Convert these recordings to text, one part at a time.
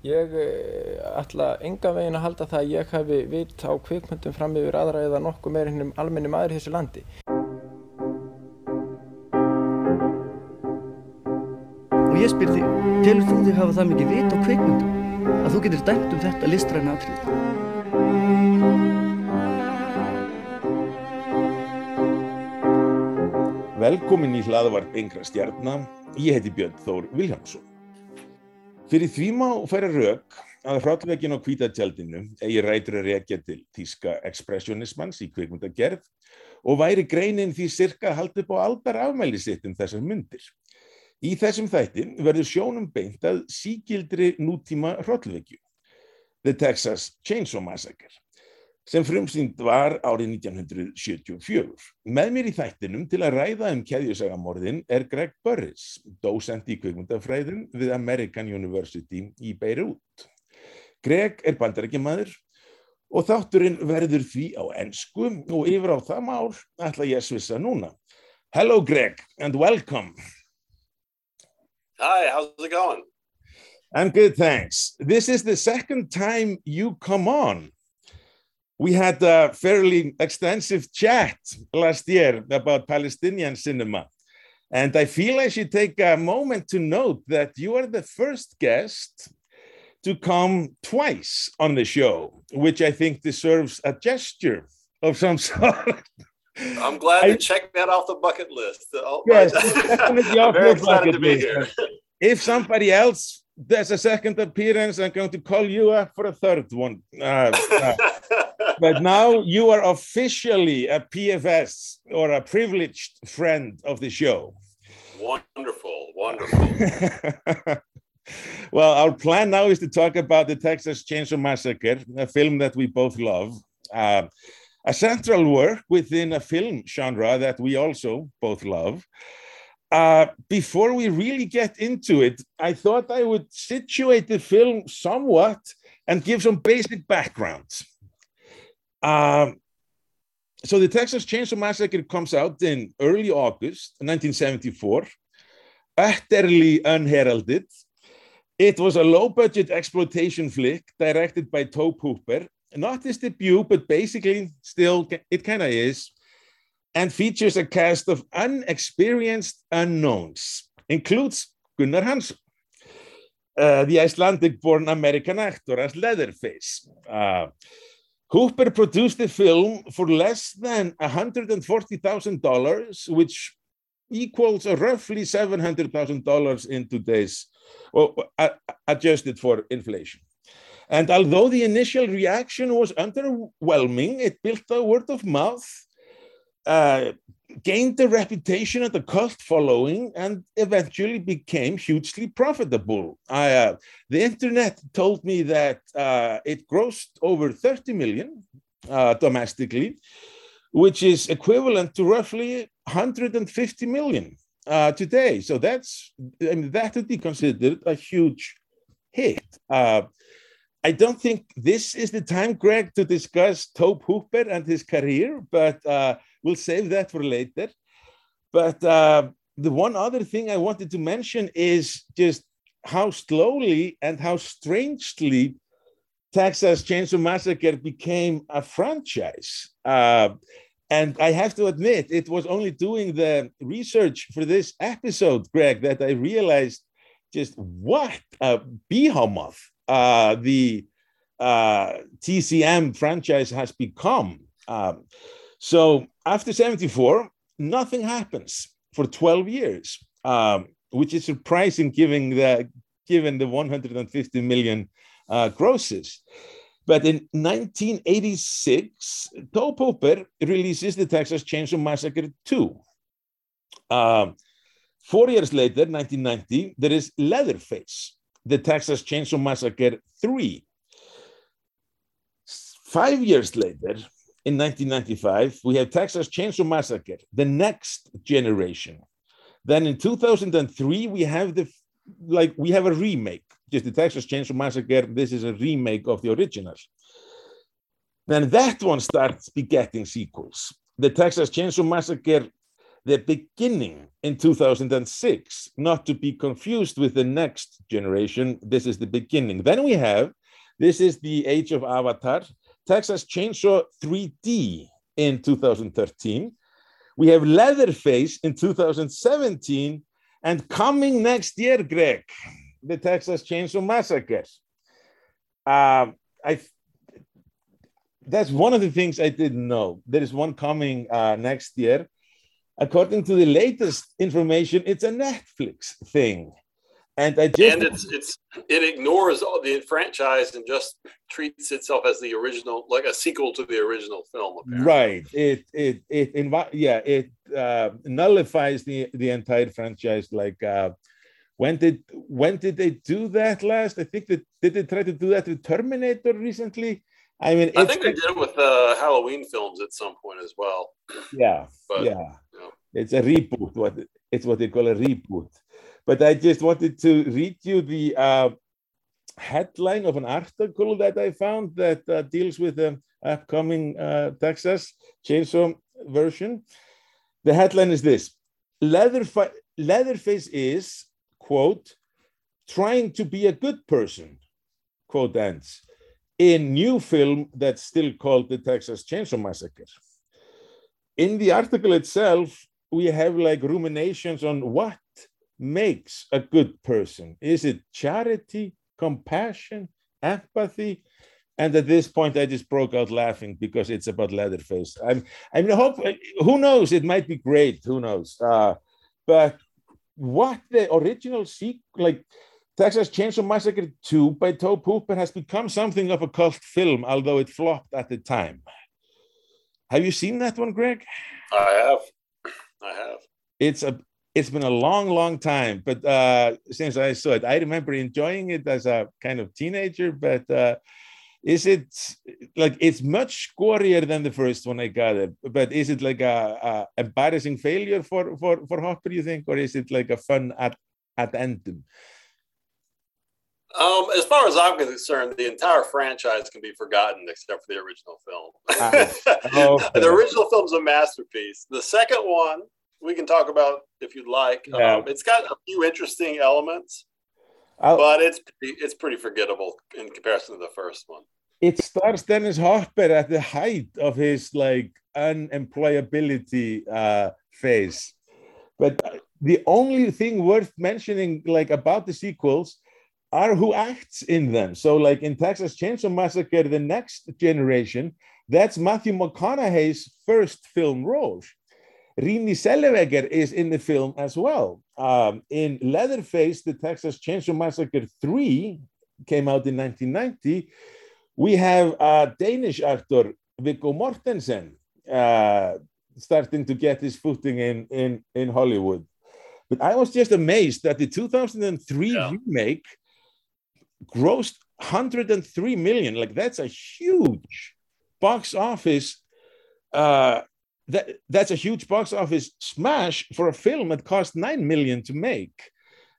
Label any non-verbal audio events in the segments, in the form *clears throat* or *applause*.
Ég ætla enga veginn að halda það að ég hafi vit á kvikmyndum fram yfir aðra eða nokkuð meir hennum almenni maður í þessu landi. Og ég spyr þig, telur þú þig hafa það mikið vit á kvikmyndum að þú getur dæmt um þetta listræna atrið? Velkomin í hlaðvarp yngra stjarnar, ég heiti Björn Þór Viljámsson. Fyrir því má færa rauk að hráttveginn á kvítatjaldinu eigi rætur að rekja til þíska expressionismans í kvikmyndagerð og væri greinin því cirka haldið á aldar afmæli sitt um þessar myndir. Í þessum þætti verður sjónum beint að síkildri nútíma hráttvegju, The Texas Chainsaw Massacre sem frumsýnd var árið 1974. Með mér í þættinum til að ræða um keðjusagamorðin er Greg Burris, dósent í kvikmyndafræðum við American University í Beirut. Greg er bandarækjamaður og þátturinn verður því á ennsku og yfir á það mál ætla ég að svissa núna. Hello Greg and welcome. Hi, how's it going? I'm good, thanks. This is the second time you come on. We had a fairly extensive chat last year about Palestinian cinema. And I feel I should take a moment to note that you are the first guest to come twice on the show, which I think deserves a gesture of some *laughs* sort. I'm glad I- to check that off the bucket list. Oh, Yes, definitely *laughs* off very excited to be list. here. If somebody else does a second appearance, I'm going to call you up for a third one. Uh, uh, *laughs* but now you are officially a PFS or a privileged friend of the show. wonderful, wonderful. *laughs* well, our plan now is to talk about the Texas Chainsaw Massacre, a film that we both love. Uh, a central work within a film genre that we also both love. Uh, before we really get into it, I thought I would situate the film somewhat and give some basic background. Um, so the Texas Chainsaw Massacre comes out in early August 1974, utterly unheralded. It was a low-budget exploitation flick directed by Tobe Hooper. Not his debut, but basically still it kind of is, and features a cast of unexperienced unknowns. Includes Gunnar Hansson, uh, the Icelandic-born American actor as Leatherface. Uh, Hooper produced the film for less than $140,000, which equals roughly $700,000 in today's, well, adjusted for inflation. And although the initial reaction was underwhelming, it built a word of mouth, uh, gained a reputation and a cult following, and eventually became hugely profitable. I, uh, the internet told me that uh, it grossed over 30 million uh, domestically, which is equivalent to roughly 150 million uh, today. So that's, I mean, that would be considered a huge hit. Uh, I don't think this is the time, Greg, to discuss Tobe Hooper and his career, but uh, we'll save that for later. But uh, the one other thing I wanted to mention is just how slowly and how strangely Texas Chainsaw Massacre became a franchise. Uh, and I have to admit, it was only doing the research for this episode, Greg, that I realized just what a behemoth uh, the uh, TCM franchise has become. Um, so after 74, nothing happens for 12 years, um, which is surprising given the, given the 150 million uh, grosses. But in 1986, Tobe Hooper releases the Texas Chainsaw Massacre 2. Um, four years later, 1990, there is Leatherface, the Texas Chainsaw Massacre 3. Five years later, in 1995, we have Texas Chainsaw Massacre, the next generation. Then in 2003, we have the like we have a remake, just the Texas Chainsaw Massacre. This is a remake of the originals. Then that one starts begetting sequels. The Texas Chainsaw Massacre the beginning in 2006, not to be confused with the next generation. This is the beginning. Then we have, this is the age of Avatar, Texas Chainsaw 3D in 2013. We have Leatherface in 2017, and coming next year, Greg, the Texas Chainsaw Massacre. Um, I that's one of the things I didn't know. There is one coming uh, next year. According to the latest information, it's a Netflix thing. And I just and it's it's it ignores all the franchise and just treats itself as the original, like a sequel to the original film. Apparently. right. It it it invi- yeah it uh, nullifies the the entire franchise. Like uh, when did when did they do that last? I think that did they try to do that with Terminator recently? I mean, I think they did it with uh, Halloween films at some point as well. yeah But yeah you know. it's a reboot what it's what they call a reboot but i just wanted to read you the uh, headline of an article that i found that uh, deals with the upcoming uh, texas chainsaw version. The headline is this Leatherfa- leatherface is quote trying to be a good person quote ends in new film that's still called the texas chainsaw massacre. In the article itself, we have like ruminations on what makes a good person. Is it charity, compassion, empathy? And at this point, I just broke out laughing because it's about Leatherface. I'm, I mean, hope, who knows? It might be great. Who knows? Uh, but what the original sequel, like Texas Chainsaw Massacre 2 by Tobe Hooper, has become something of a cult film, although it flopped at the time. Have you seen that one, Greg? I have, I have. It's a it's been a long, long time, but uh, since I saw it, I remember enjoying it as a kind of teenager. But uh, is it like it's much scorier than the first one I got it? But is it like a, a embarrassing failure for for for Hooper? You think, or is it like a fun at at ending? Um, as far as I'm concerned, the entire franchise can be forgotten except for the original film. Ah, *laughs* okay. the original film's a masterpiece. The second one we can talk about if you'd like. Yeah. Um, it's got a few interesting elements, I'll- but it's pretty, it's pretty forgettable in comparison to the first one. it stars Dennis Hopper at the height of his like unemployability uh, phase. But the only thing worth mentioning, like about the sequels, are who acts in them. So, like in Texas Chainsaw Massacre, the next generation, that's Matthew McConaughey's first film role. Renée Zellweger is in the film as well. Um, in Leatherface, the Texas Chainsaw Massacre 3 came out in 1990 we have a Danish actor Viggo Mortensen uh, starting to get his footing in, in, in Hollywood. But I was just amazed that the 2003 Yeah. remake grossed 103 million. Like that's a huge box office. Uh, that, that's a huge box office smash for a film that cost 9 million to make.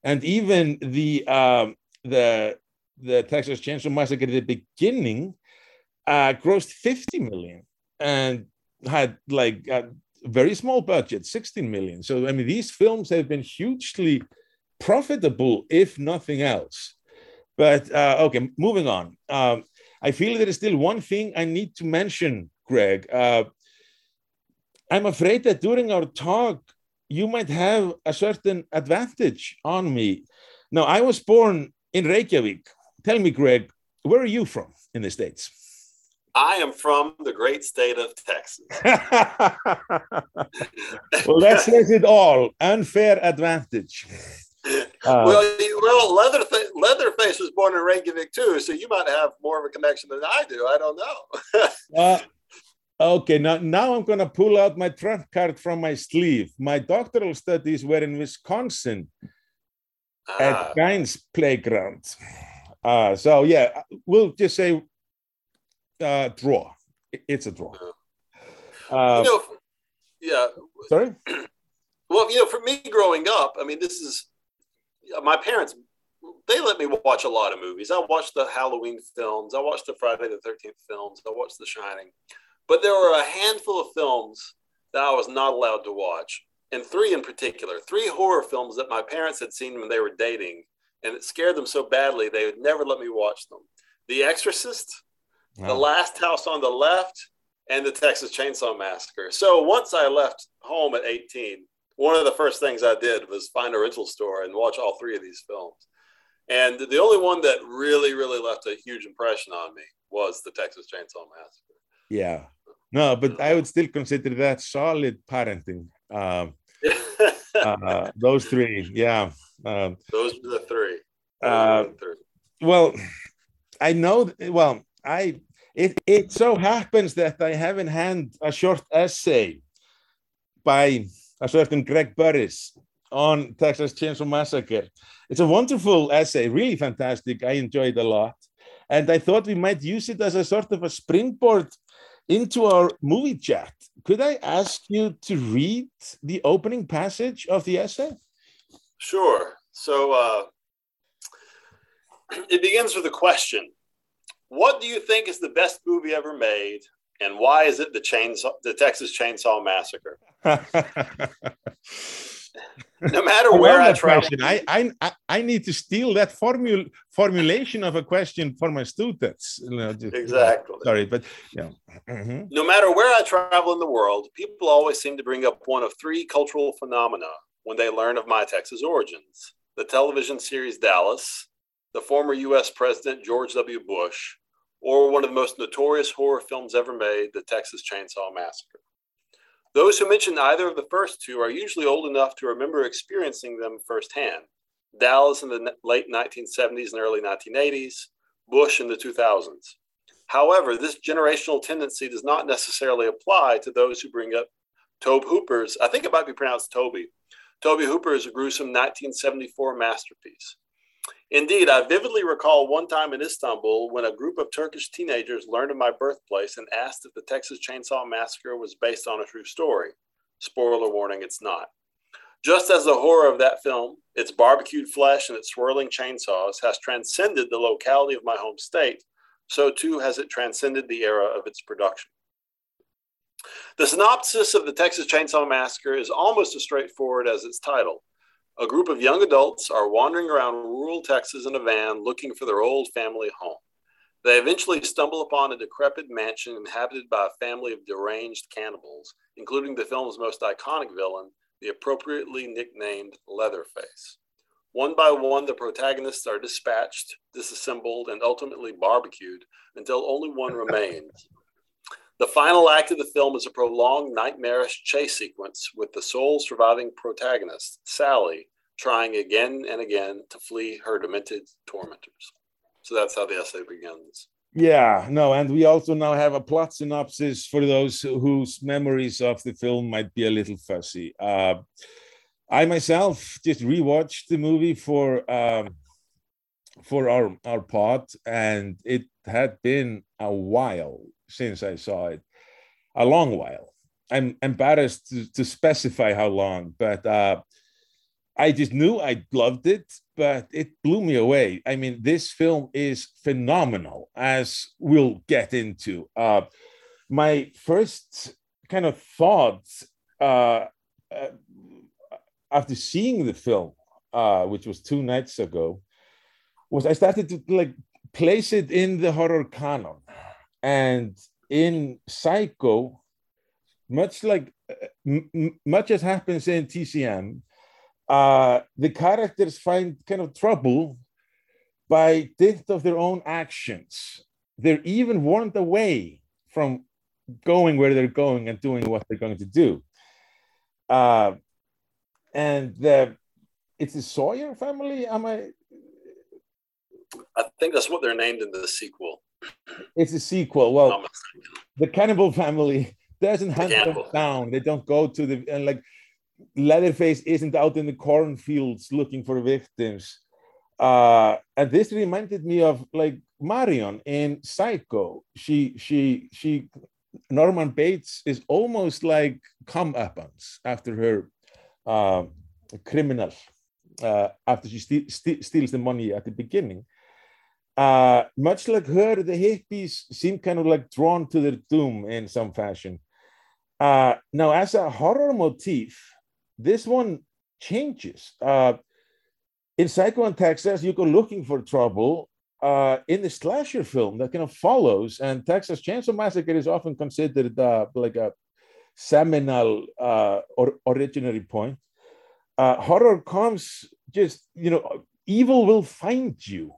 And even the, um, the the Texas Chainsaw Massacre at the beginning uh, grossed 50 million and had like a very small budget, 16 million. So, I mean, these films have been hugely profitable, if nothing else. But uh, okay, moving on. Um, I feel there is still one thing I need to mention, Greg. Uh, I'm afraid that during our talk, you might have a certain advantage on me. Now, I was born in Reykjavik. Tell me, Greg, where are you from in the States? I am from the great state of Texas. *laughs* well, that says it all. Unfair advantage. Uh, well, you- well, Leatherface, Leatherface was born in Reykjavik too, so you might have more of a connection than I do. I don't know. *laughs* uh, okay, now, now I'm going to pull out my trump card from my sleeve. My doctoral studies were in Wisconsin at Ah, Playground. Uh, so, yeah, we'll just say uh, draw. It's a draw. Uh, you know, yeah. sorry? *clears throat* Well, you know, for me growing up, I mean, this is my parents. They let me watch a lot of movies. I watched the Halloween films. I watched the Friday the Thirteenth films. I watched The Shining, but there were a handful of films that I was not allowed to watch. and three in particular, three horror films that my parents had seen when they were dating, and it scared them so badly they would never let me watch them. The Exorcist, The Last House on the Left, and the Texas Chainsaw Massacre. So once I left home at 18, one of the first things I did was find a rental store and watch all three of these films. And the only one that really, really left a huge impression on me was the Texas Chainsaw Massacre. Yeah. No, but I would still consider that solid parenting. Um, *laughs* uh, those three, yeah. Um, Those are the three. Uh, the three. well, I know. Well, I it it so happens that I have in hand a short essay by a certain Greg Burris on Texas Chainsaw Massacre. It's a wonderful essay, really fantastic. I enjoyed a lot, and I thought we might use it as a sort of a springboard into our movie chat. Could I ask you to read the opening passage of the essay? Sure. So uh, it begins with a question What do you think is the best movie ever made? And why is it the chainsaw, the Texas Chainsaw Massacre? *laughs* No matter where I question. I, I I- need to steal that formul formulation of a question for my students. You know, just- exactly. Sorry, but yeah. Mhm. No matter where I travel in the world, people always seem to bring up one of three cultural phenomena when they learn of my Texas origins the television series Dallas, the former US President George W. Bush, or one of the most notorious horror films ever made, the Texas Chainsaw Massacre. Those who mention either of the first two are usually old enough to remember experiencing them firsthand. Dallas in the late 1970s and early 1980s, Bush in the 2000s. However, this generational tendency does not necessarily apply to those who bring up Tobe Hooper's, I think it might be pronounced Toby. Toby Hooper is a gruesome 1974 masterpiece. Indeed, I vividly recall one time in Istanbul when a group of Turkish teenagers learned of my birthplace and asked if the Texas Chainsaw Massacre was based on a true story. Spoiler warning, it's not. Just as the horror of that film, its barbecued flesh and its swirling chainsaws has transcended the locality of my home state, so too has it transcended the era of its production. The synopsis of the Texas Chainsaw Massacre is almost as straightforward as its title. A group of young adults are wandering around rural Texas in a van looking for their old family home. They eventually stumble upon a decrepit mansion inhabited by a family of deranged cannibals, including the film's most iconic villain, the appropriately nicknamed Leatherface. One by one, the protagonists are dispatched, disassembled, and ultimately barbecued until only one remains. The final act of the film is a prolonged, nightmarish chase sequence with the sole surviving protagonist, Sally, trying again and again to flee her demented tormentors. So that's how the essay begins. Yeah, no, and we also now have a plot synopsis for those whose memories of the film might be a little fuzzy. Uh, I myself just rewatched the movie for um, for our our pod, and it had been a while since I saw it, a long while. I'm embarrassed to, to specify how long, but uh, I just knew I loved it, but it blew me away. I mean, this film is phenomenal, as we'll get into. Uh, my first kind of thoughts uh, uh, after seeing the film, uh, which was two nights ago, was I started to like place it in the horror canon, and in Psycho, much like much as happens in TCM, uh, the characters find kind of trouble by dint of their own actions. They're even warned away from going where they're going and doing what they're going to do. Uh, and the, it's the Sawyer family. Am I? I think that's what they're named in the sequel. It's a sequel. Well, the cannibal family doesn't hunt them down. They don't go to the and like Leatherface isn't out in the cornfields looking for victims. Uh, and this reminded me of like Marion in Psycho. She she she Norman Bates is almost like come comeuppance after her uh, criminal uh, after she ste- ste- steals the money at the beginning. Uh, much like her, the hippies seem kind of like drawn to their doom in some fashion. Uh, now, as a horror motif, this one changes. Uh, in Psycho and Texas, you go looking for trouble. Uh, in the slasher film that kind of follows, and Texas Chainsaw Massacre is often considered uh, like a seminal uh, or originary point. Uh, horror comes just, you know, evil will find you.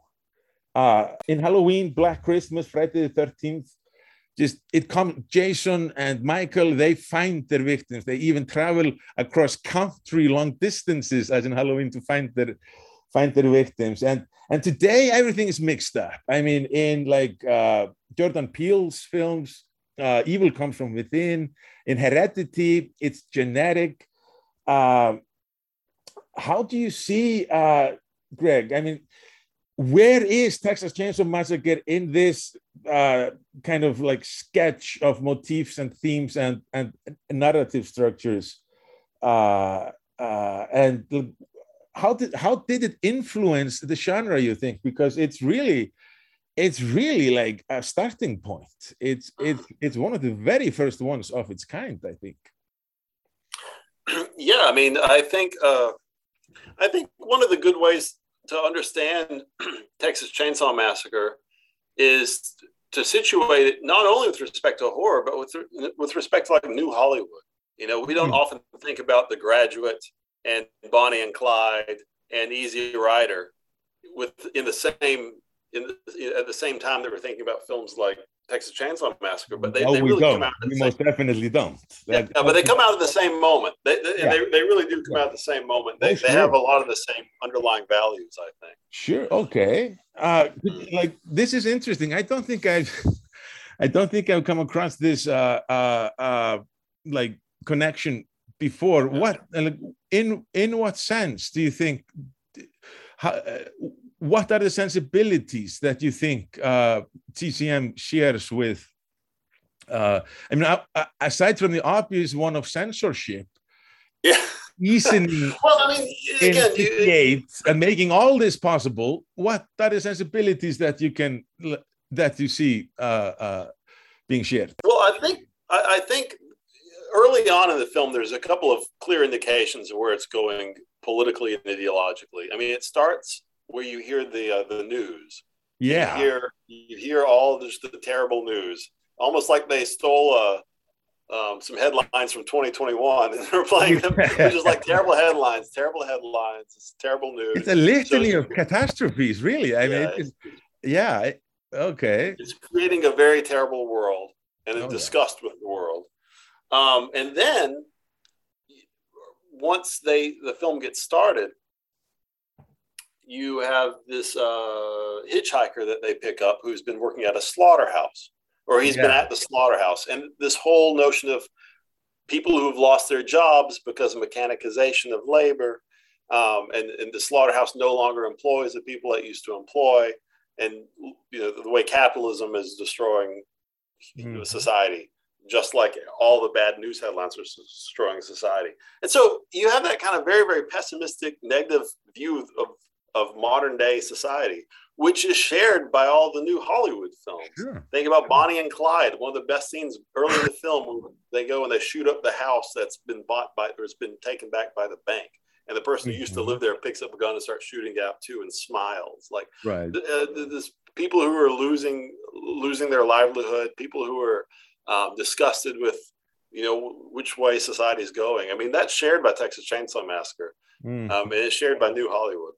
Uh, in Halloween, Black Christmas, Friday the 13th, just it comes jason and michael they find their victims. They even travel across country long distances as in halloween to find their find their victims. And and today everything is mixed up. I mean in like uh, jordan peele's films uh, evil comes from within in heredity it's genetic uh, how do you see uh, greg? I mean where is Texas Chainsaw Massacre in this uh, kind of like sketch of motifs and themes and and narrative structures? Uh, uh, and how did how did it influence the genre? You think because it's really it's really like a starting point. It's it's it's one of the very first ones of its kind. I think. *clears throat* Yeah, I mean, I think uh, I think one of the good ways to understand *clears throat* Texas Chainsaw Massacre is to situate it not only with respect to horror, but with with respect to like New Hollywood. You know, we don't mm. often think about The Graduate and Bonnie and Clyde and Easy Rider with in the same in the, at the same time that we're thinking about films like Texas Chainsaw Massacre, but they, no, they really don't. come out. we most same, definitely don't. Yeah, but they come out at the same moment. They they, yeah. they, they, really do come out of the same moment. They, oh, sure. they have a lot of the same underlying values, I think. Sure. Okay. Uh, like this is interesting. I don't think I've, *laughs* I don't think I've come across this uh, uh, uh, like connection before. Yeah. What in in what sense do you think? How, uh, what are the sensibilities that you think uh, TCM shares with? Uh, I mean, aside from the obvious one of censorship, yeah, easing *laughs* well, I mean, again, you, and making all this possible, what are the sensibilities that you can that you see uh, uh, being shared? Well, I think I, I think early on in the film, there's a couple of clear indications of where it's going politically and ideologically. I mean, it starts where you hear the uh, the news. Yeah, you hear you hear all just the terrible news, almost like they stole uh, um, some headlines from 2021 *laughs* and they're playing them. It's just like terrible headlines, terrible headlines, it's terrible news. It's a litany so, of catastrophes, really. I yeah, mean, it's, yeah, okay. It's creating a very terrible world and a oh, disgust yeah. with the world. Um, and then once they the film gets started, you have this uh, hitchhiker that they pick up who's been working at a slaughterhouse, or he's yeah. been at the slaughterhouse, and this whole notion of people who have lost their jobs because of mechanization of labor, um, and, and the slaughterhouse no longer employs the people it used to employ, and you know the way capitalism is destroying mm. society just like all the bad news headlines are destroying society. And so you have that kind of very, very pessimistic, negative view of, of modern day society, which is shared by all the new Hollywood films. Sure. Think about Bonnie and Clyde, one of the best scenes early in the film. They go and they shoot up the house that's been bought by or has been taken back by the bank. And the person who used to mm-hmm. live there picks up a gun and starts shooting out too and smiles. Like right. Uh, this people who are losing losing their livelihood, people who are um, disgusted with you know which way society is going. I mean that's shared by Texas Chainsaw Massacre. Mm. Um, and it's shared by New Hollywood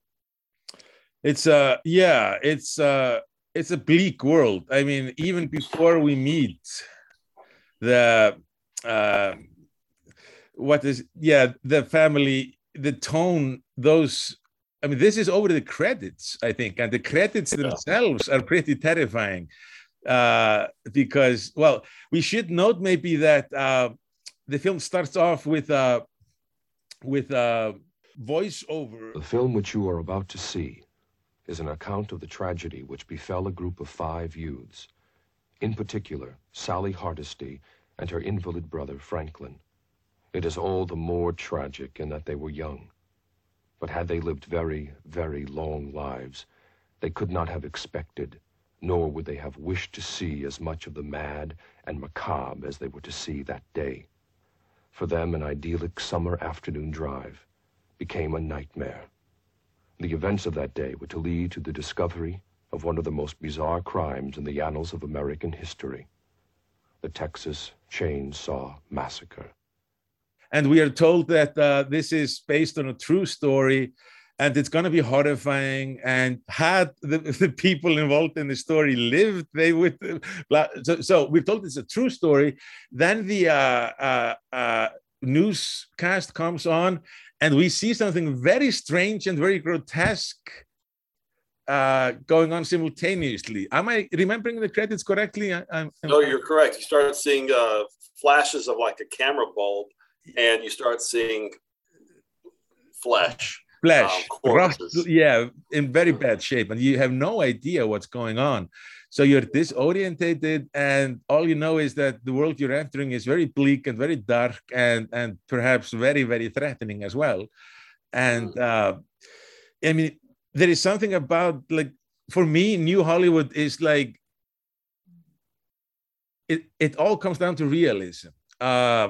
it's uh yeah it's uh it's a bleak world i mean even before we meet the uh what is yeah the family the tone those i mean this is over the credits i think and the credits yeah. themselves are pretty terrifying uh because well we should note maybe that uh the film starts off with uh with a voiceover the film which you are about to see is an account of the tragedy which befell a group of five youths, in particular Sally Hardesty and her invalid brother Franklin. It is all the more tragic in that they were young. But had they lived very, very long lives, they could not have expected, nor would they have wished to see as much of the mad and macabre as they were to see that day. For them, an idyllic summer afternoon drive became a nightmare. The events of that day were to lead to the discovery of one of the most bizarre crimes in the annals of American history the Texas Chainsaw Massacre. And we are told that uh, this is based on a true story and it's going to be horrifying. And had the, *laughs* the, people involved in the story lived, they would. So, so we're told it's a true story. Then the uh, uh, uh, newscast comes on, and we see something very strange and very grotesque uh, going on simultaneously. Am I remembering the credits correctly? I, I'm, no, you're correct. You start seeing uh, flashes of like a camera bulb, and you start seeing flesh. Flesh, um, yeah, in very bad shape, and you have no idea what's going on. So you're disorientated, and all you know is that the world you're entering is very bleak and very dark, and and perhaps very very threatening as well. And mm. uh, I mean, there is something about like for me new hollywood is like it, it all comes down to realism uh,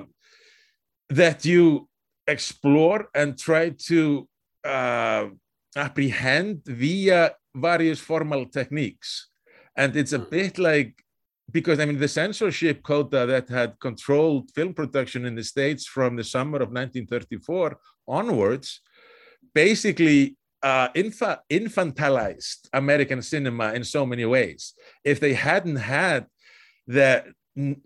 that you explore and try to uh, apprehend via various formal techniques and it's a bit like because i mean the censorship quota that had controlled film production in the states from the summer of 1934 onwards basically uh, infa- infantilized American cinema in so many ways. If they hadn't had the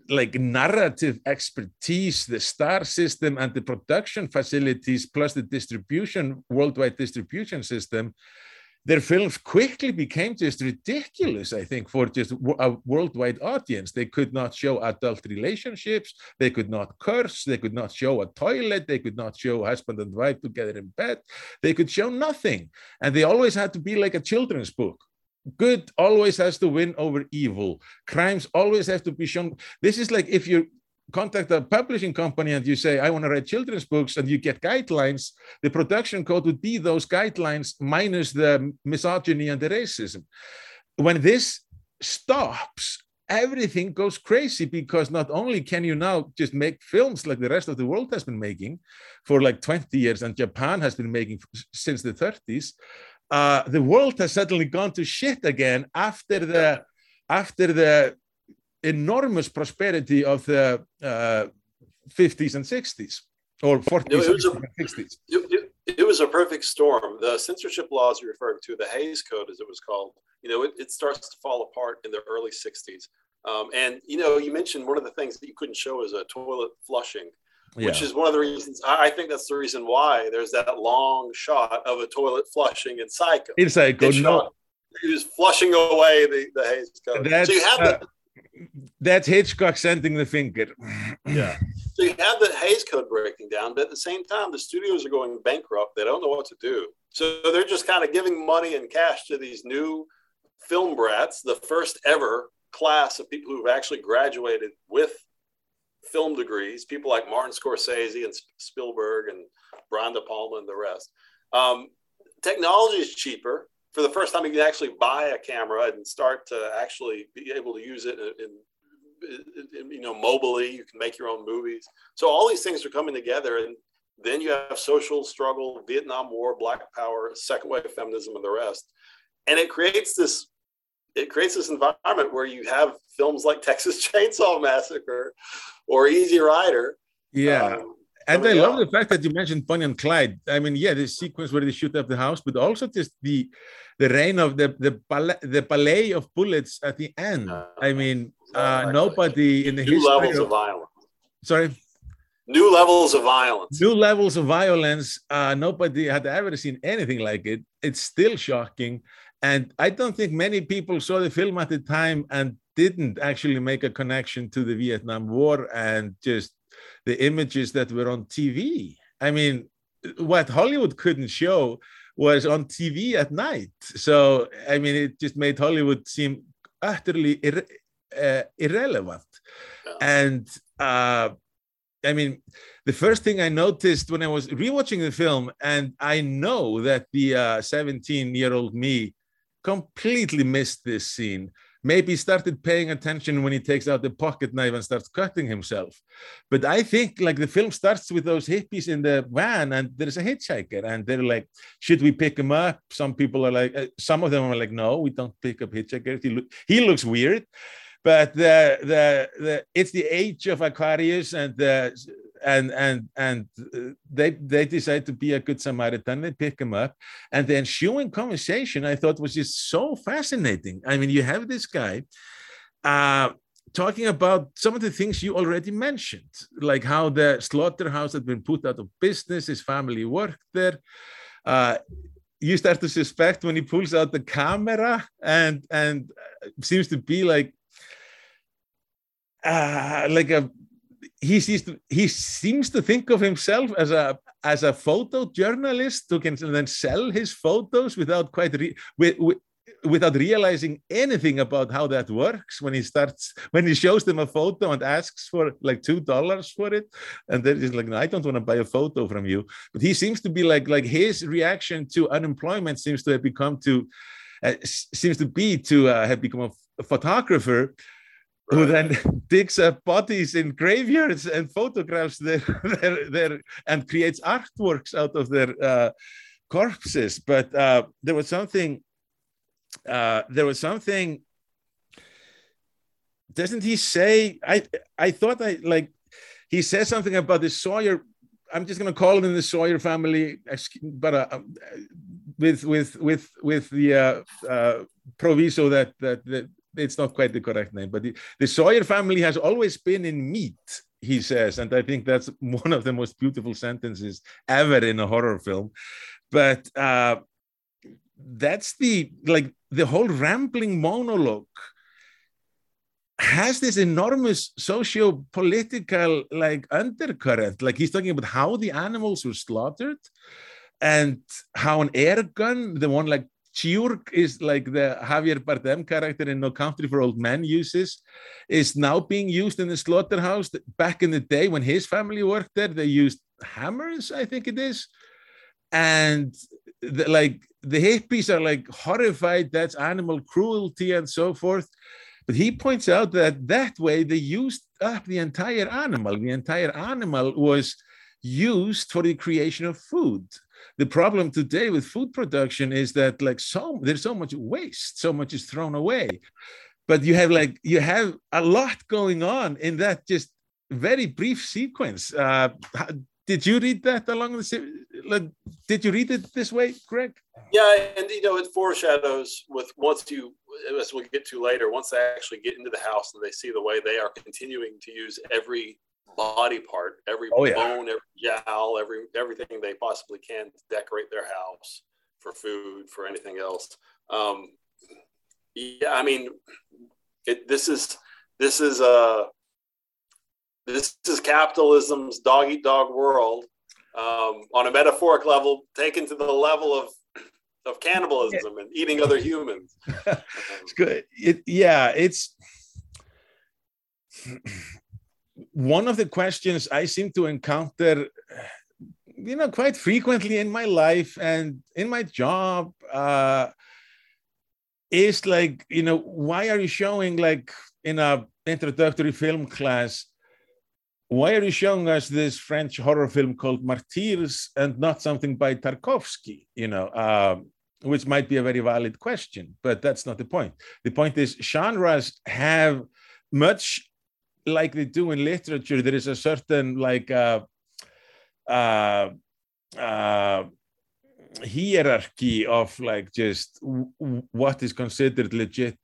like narrative expertise, the star system, and the production facilities, plus the distribution, worldwide distribution system, their films quickly became just ridiculous, I think, for just a worldwide audience. They could not show adult relationships, they could not curse, they could not show a toilet, they could not show husband and wife together in bed, they could show nothing. And they always had to be like a children's book. Good always has to win over evil. Crimes always have to be shown. This is like if you contact a publishing company and you say, I want to write children's books, and you get guidelines, the production code would be those guidelines minus the misogyny and the racism. When this stops, everything goes crazy because not only can you now just make films like the rest of the world has been making for like 20 years and Japan has been making since the 30s, uh, the world has suddenly gone to shit again after the after the enormous prosperity of the uh, 50s and 60s or 40s and 60s. It, it, was a perfect storm. The censorship laws you're referring to, the Hays Code, as it was called, you know, it, it starts to fall apart in the early 60s. Um, and, you know, you mentioned one of the things that you couldn't show is a toilet flushing. Yeah. Which is one of the reasons I think that's the reason why there's that long shot of a toilet flushing in Psycho. In Psycho, no. He was flushing away the, the Hays Code. That's, so you have uh, that's Hitchcock sending the finger. yeah. *laughs* So you have the Hays Code breaking down, but at the same time, the studios are going bankrupt. They don't know what to do. So they're just kind of giving money and cash to these new film brats, the first ever class of people who've actually graduated with film degrees, people like Martin Scorsese and Spielberg and Brian De Palma and the rest. Um, technology is cheaper for the first time you can actually buy a camera and start to actually be able to use it in, in, you know mobily. You can make your own movies. So all these things are coming together and then you have social struggle vietnam war black power second wave feminism and the rest. And it creates this it creates this environment where you have films like texas *laughs* chainsaw massacre or easy rider. Yeah. Um, and I love the fact that you mentioned Bonnie and Clyde. I mean, yeah, the sequence where they shoot up the house, but also just the the reign of the the ballet, the ballet of bullets at the end. Uh, I mean, uh, nobody in the new history levels of, of violence. Sorry. New levels of violence. New levels of violence. Uh, nobody had ever seen anything like it. It's still shocking, and I don't think many people saw the film at the time and didn't actually make a connection to the Vietnam War and just the images that were on TV. I mean, what Hollywood couldn't show was on TV at night. So, I mean, it just made Hollywood seem utterly ir- uh, irrelevant. And uh, I mean, the first thing I noticed when I was rewatching the film, and I know that the 17 uh, year old me completely missed this scene, maybe started paying attention when he takes out the pocket knife and starts cutting himself. But I think like the film starts with those hippies in the van and there's a hitchhiker and they're like, should we pick him up? Some people are like, uh, some of them are like, no, we don't pick up hitchhikers. He, lo- he looks weird. But the, the, the, it's the age of Aquarius and the, and and and uh, they they decide to be a good Samaritan. They pick him up, and the ensuing conversation I thought was just so fascinating. I mean, you have this guy uh, talking about some of the things you already mentioned, like how the slaughterhouse had been put out of business, his family worked there. Uh, you start to suspect when he pulls out the camera and and uh, seems to be like uh, like a he sees he seems to think of himself as a as a photojournalist who can then sell his photos without quite re, with, with, without realizing anything about how that works when he starts when he shows them a photo and asks for like two dollars for it. And then he's like no, i don't want to buy a photo from you. But he seems to be like like his reaction to unemployment seems to have become to uh, seems to be to uh, have become a photographer who then *laughs* digs up bodies in graveyards and photographs their, *laughs* their, their and creates artworks out of their uh, corpses. But uh, there was something, uh, there was something, doesn't he say, I, I thought I like, he says something about the Sawyer, I'm just going to call them the Sawyer family, but uh, with, with, with, with the uh, uh, proviso that, that, that it's not quite the correct name, but the, the Sawyer family has always been in meat, he says. And I think that's *laughs* one of the most beautiful sentences ever in a horror film. But uh, that's the, like, the whole rambling monologue has this enormous socio-political like undercurrent like he's talking about how the animals were slaughtered and how an air gun the one like Chigurh is like the Javier Bardem character in No Country for Old Men uses, is now being used in the slaughterhouse. Back in the day when his family worked there, they used hammers, I think it is. And the, like the hippies are like horrified, that's animal cruelty and so forth. But he points out that that way they used up the entire animal. The entire animal was used for the creation of food the problem today with food production is that like so there's so much waste so much is thrown away. But you have like you have a lot going on in that just very brief sequence. Uh, did you read that along the like did you read it this way greg? Yeah and you know it foreshadows with once you as we get to later once they actually get into the house and they see the way they are continuing to use every body part, every oh, yeah. bone, every jowl, every everything they possibly can to decorate their house for food, for anything else. Um, yeah, I mean, it, this is this is uh this is capitalism's dog eat dog world um, on a metaphoric level, taken to the level of of cannibalism and eating other humans. *laughs* it's good. It, yeah, it's *clears throat* one of the questions I seem to encounter, you know, quite frequently in my life and in my job uh, is like, you know, why are you showing like in a introductory film class, why are you showing us this French horror film called Martyrs and not something by Tarkovsky? You know, um, which might be a very valid question, but that's not the point. The point is genres have much like they do in literature, there is a certain like uh, uh, uh, hierarchy of like just what is considered legit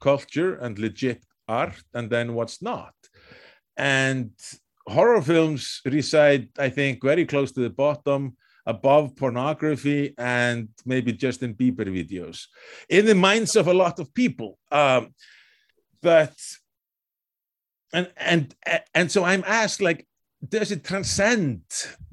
culture and legit art, and then what's not. And horror films reside, I think, very close to the bottom above pornography and maybe Justin Bieber videos in the minds of a lot of people. Um, but and and and so i'm asked like does it transcend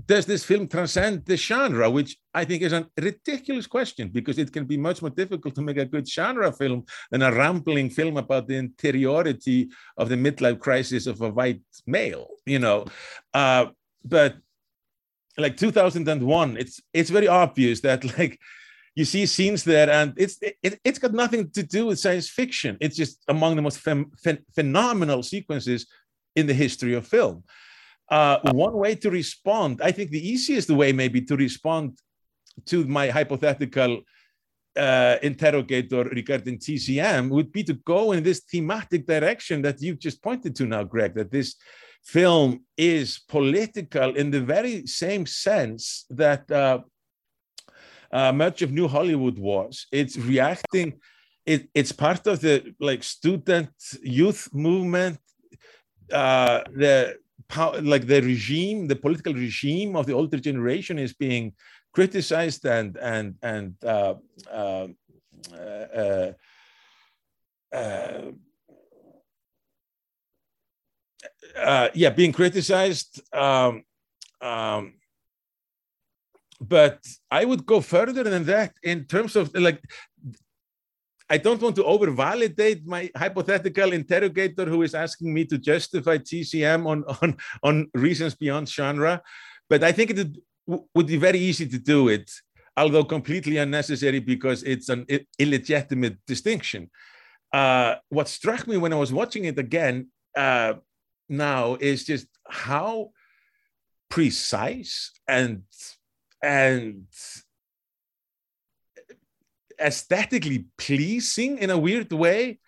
does this film transcend the genre? Which i think is a ridiculous question because it can be much more difficult to make a good genre film than a rambling film about the interiority of the midlife crisis of a white male you know? Uh, but like 2001 it's it's very obvious that like you see scenes there, and it's it, it's got nothing to do with science fiction. It's just among the most phenomenal sequences in the history of film. Uh, one way to respond, I think the easiest way maybe to respond to my hypothetical uh, interrogator regarding TCM would be to go in this thematic direction that you've just pointed to now, Greg, that this film is political in the very same sense that uh, uh, much of New Hollywood was. It's reacting, it, it's part of the like student youth movement, uh, the like the regime, the political regime of the older generation is being criticized and and and uh, uh, uh, uh, uh yeah, being criticized. Um, um, but I would go further than that in terms of like I don't want to over validate my hypothetical interrogator who is asking me to justify TCM on, on, on reasons beyond genre. But I think it would be very easy to do it, although completely unnecessary because it's an illegitimate distinction. Uh, what struck me when I was watching it again uh, now is just how precise and and aesthetically pleasing in a weird way.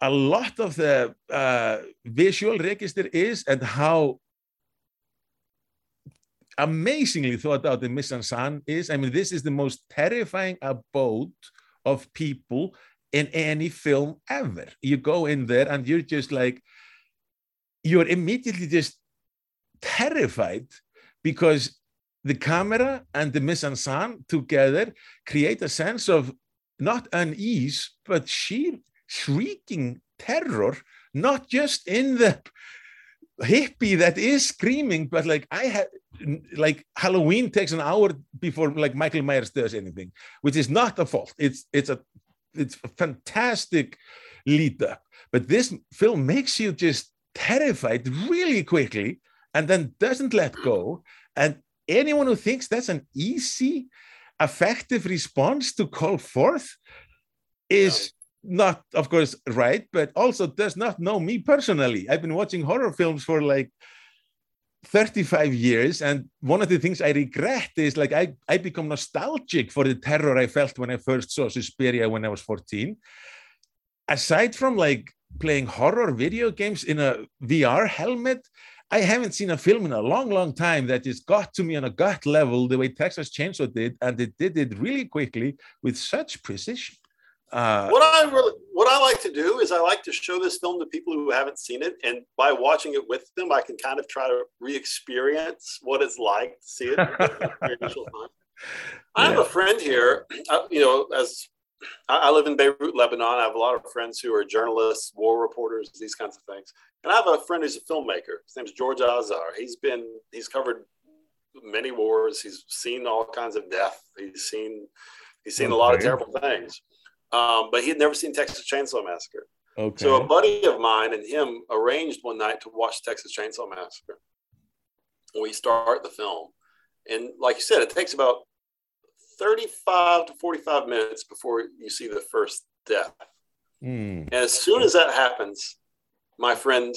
A lot of the uh, visual register is and how amazingly thought out the scène is. I mean, this is the most terrifying abode of people in any film ever. You go in there and you're just like, you're immediately just terrified because the camera and the mise en scène together create a sense of not unease, but sheer shrieking terror, not just in the hippie that is screaming, but like I had, like Halloween takes an hour before like Michael Myers does anything, which is not a fault. It's it's a it's a fantastic lead up, but this film makes you just terrified really quickly, and then doesn't let go, and anyone who thinks that's an easy, effective response to call forth is yeah. not, of course, right, but also does not know me personally. I've been watching horror films for like 35 years and one of the things i regret is like i i become nostalgic for the terror i felt when i first saw suspiria when i was 14 aside from like playing horror video games in a vr helmet I haven't seen a film in a long, long time that has got to me on a gut level the way Texas Chainsaw did, and it did it really quickly with such precision. Uh, what I really, what I like to do is I like to show this film to people who haven't seen it, and by watching it with them, I can kind of try to re-experience what it's like to see it. *laughs* I have a friend here, uh, you know, as I, live in Beirut, Lebanon. I have a lot of friends who are journalists, war reporters, these kinds of things. And I have a friend who's a filmmaker. His name's George Azar. He's been he's covered many wars. He's seen all kinds of death. He's seen he's seen okay. a lot of terrible things. Um, but he had never seen Texas Chainsaw Massacre. Okay. So a buddy of mine and him arranged one night to watch Texas Chainsaw Massacre. We start the film, and like you said, it takes about 35 to 45 minutes before you see the first death. Mm. And as soon as that happens, my friend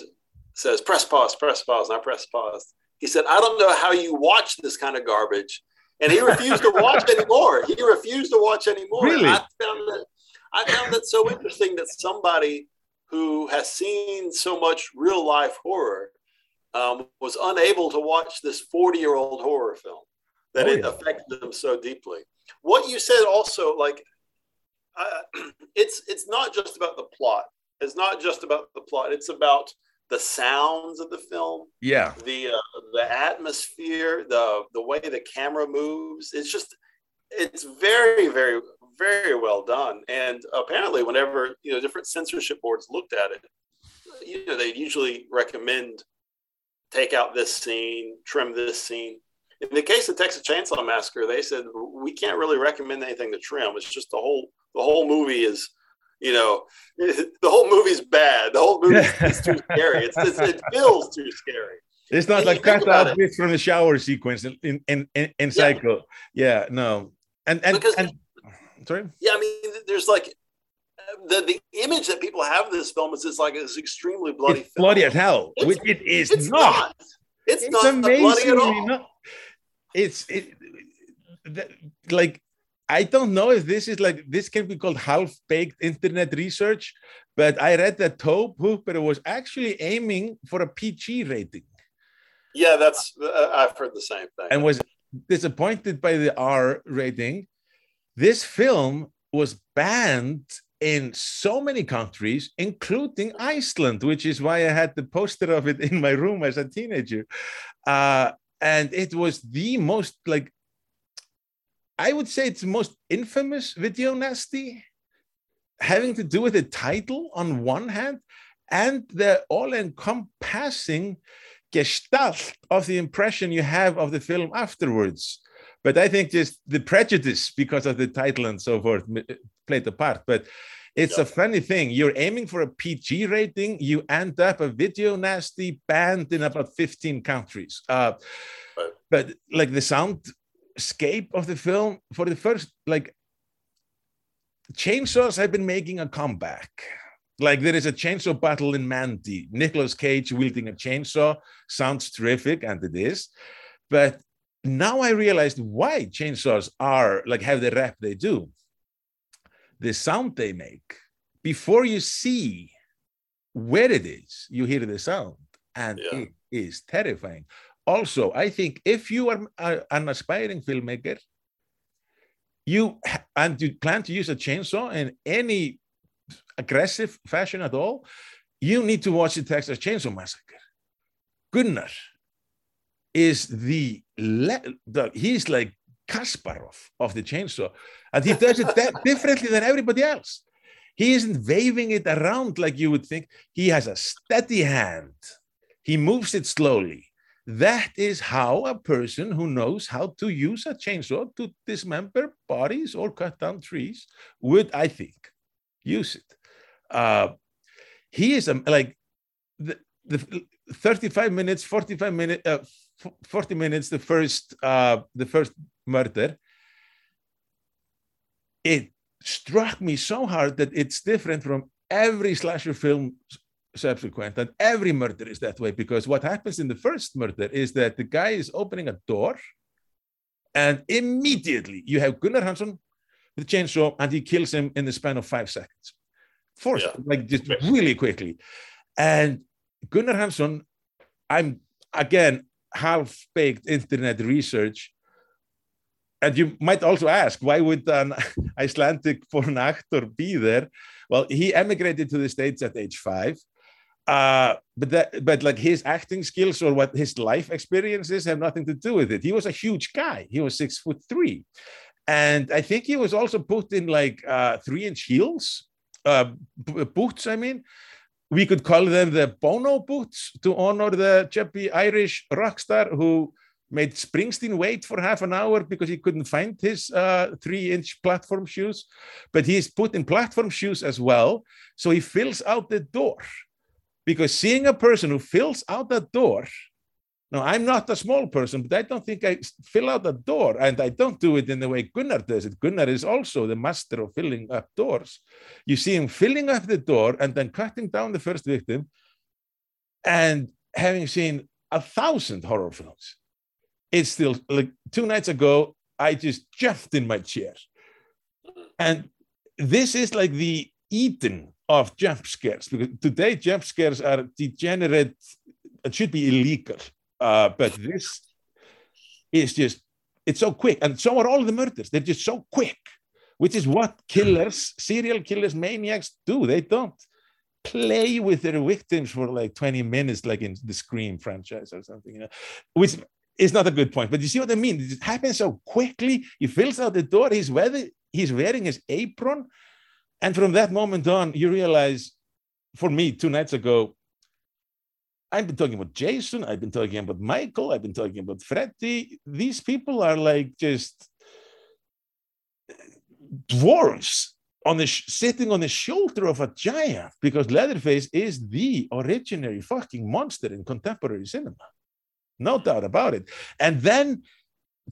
says, press pause, press pause. And I press pause. He said, I don't know how you watch this kind of garbage. And he refused to watch *laughs* anymore. He refused to watch anymore. Really? I found that I found that so interesting that somebody who has seen so much real life horror um, was unable to watch this 40 year old horror film that oh, it yeah. affected them so deeply. What you said also, like, uh, *clears throat* it's it's not just about the plot. It's not just about the plot. It's about the sounds of the film. Yeah. The uh, the atmosphere, the the way the camera moves. It's just it's very very very well done. And apparently, whenever you know different censorship boards looked at it, you know they usually recommend take out this scene, trim this scene. In the case of Texas Chainsaw Massacre, they said we can't really recommend anything to trim. It's just the whole the whole movie is, you know, *laughs* the whole movie's bad. The whole movie is too scary. It's, it's, it feels too scary. It's not and like cut out bits from the shower sequence in in in, in Psycho. Yeah. no, and and, because and sorry. Yeah, I mean, there's like the the image that people have of this film is it's like it's extremely bloody. It's bloody as hell, It's- which it is It's not. not. It's, It's not bloody at all. not. It's it, like I don't know if this is like this can be called half-baked internet research, but I read that Tobe Hooper was actually aiming for a PG rating Yeah, that's uh, I've heard the same thing. and was disappointed by the R rating. This film was banned in so many countries, including Iceland, which is why I had the poster of it in my room as a teenager. Uh, and it was the most like I would say it's the most infamous video nasty, having to do with the title on one hand and the all-encompassing gestalt of the impression you have of the film afterwards. But I think just the prejudice because of the title and so forth uh, played a part. But it's a funny thing. You're aiming for a PG rating, you end up a video nasty banned in about 15 countries. Uh, Right. But like the soundscape of the film, for the first, like chainsaws have been making a comeback. Like there is a chainsaw battle in Mandy. Nicolas Cage wielding a chainsaw sounds terrific, and it is. But now I realized why chainsaws are like have the rep they do. The sound they make before you see where it is, you hear the sound, and Yeah. it is terrifying. Also, I think if you are an aspiring filmmaker, you and you plan to use a chainsaw in any aggressive fashion at all, you need to watch the Texas Chainsaw Massacre. Gunnar is the, le- the he's like Kasparov of the chainsaw, and he does it differently than everybody else. He isn't waving it around like you would think. He has a steady hand. He moves it slowly. That is how a person who knows how to use a chainsaw to dismember bodies or cut down trees would, I think, use it. Uh, he is um, like the, the 35 minutes, 45 minutes, uh, 40 minutes, the first, uh, the first murder. It struck me so hard that it's different from every slasher film subsequent and every murder is that way because what happens in the first murder is that the guy is opening a door and immediately you have Gunnar Hansen with a chainsaw and he kills him in the span of five seconds forced Yeah. like just really quickly and Gunnar Hansen I'm again half-baked internet research and you might also ask why would an *laughs* Icelandic born actor be there well he emigrated to the states at age five uh, but that, but like his acting skills or what his life experiences have nothing to do with it. He was a huge guy. He was six foot three, and I think he was also put in like uh, three inch heels, uh, boots. I mean, we could call them the Bono boots to honor the chubby Irish rock star who made Springsteen wait for half an hour because he couldn't find his uh, three inch platform shoes. But he's put in platform shoes as well. So he fills out the door because seeing a person who fills out that door now i'm not a small person but i don't think I fill out a door and i don't do it in the way gunnar does it gunnar is also the master of filling up doors you see him filling up the door and then cutting down the first victim and having seen a thousand horror films it's still like two nights ago i just jumped in my chair and this is like the Eden of jump scares because today jump scares are degenerate. It should be illegal, uh, but this is just it's so quick, and so are all the murders. They're just so quick, which is what killers, serial killers, maniacs do. They don't play with their victims for like 20 minutes, like in the Scream franchise or something, you know, which is not a good point. But you see what I mean? It happens so quickly. He fills out the door. He's wearing, he's wearing his apron. And from that moment on, you realize, for me, two nights ago, I've been talking about Jason, I've been talking about Michael, I've been talking about Freddy. These people are like just dwarves on the sitting on the shoulder of a giant because Leatherface is the originary fucking monster in contemporary cinema. No doubt about it. And then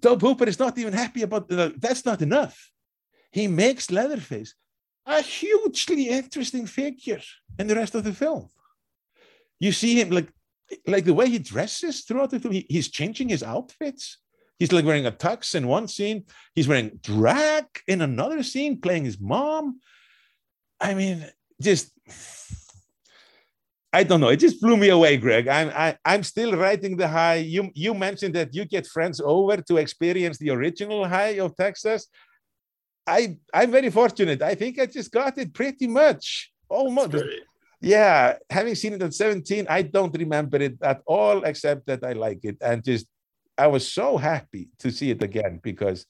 Tobe Hooper is not even happy about uh, that's not enough. he makes Leatherface a hugely interesting figure in the rest of the film. You see him like like the way he dresses throughout the film. He, he's changing his outfits. He's like wearing a tux in one scene. He's wearing drag in another scene, playing his mom. I mean, just I don't know. It just blew me away, Greg. I'm I, I'm still riding the high. You you mentioned that you get friends over to experience the original high of Texas. I I'm very fortunate. I think I just got it pretty much almost. Yeah, having seen it at 17, I don't remember it at all, except that I like it. And just I was so happy to see it again because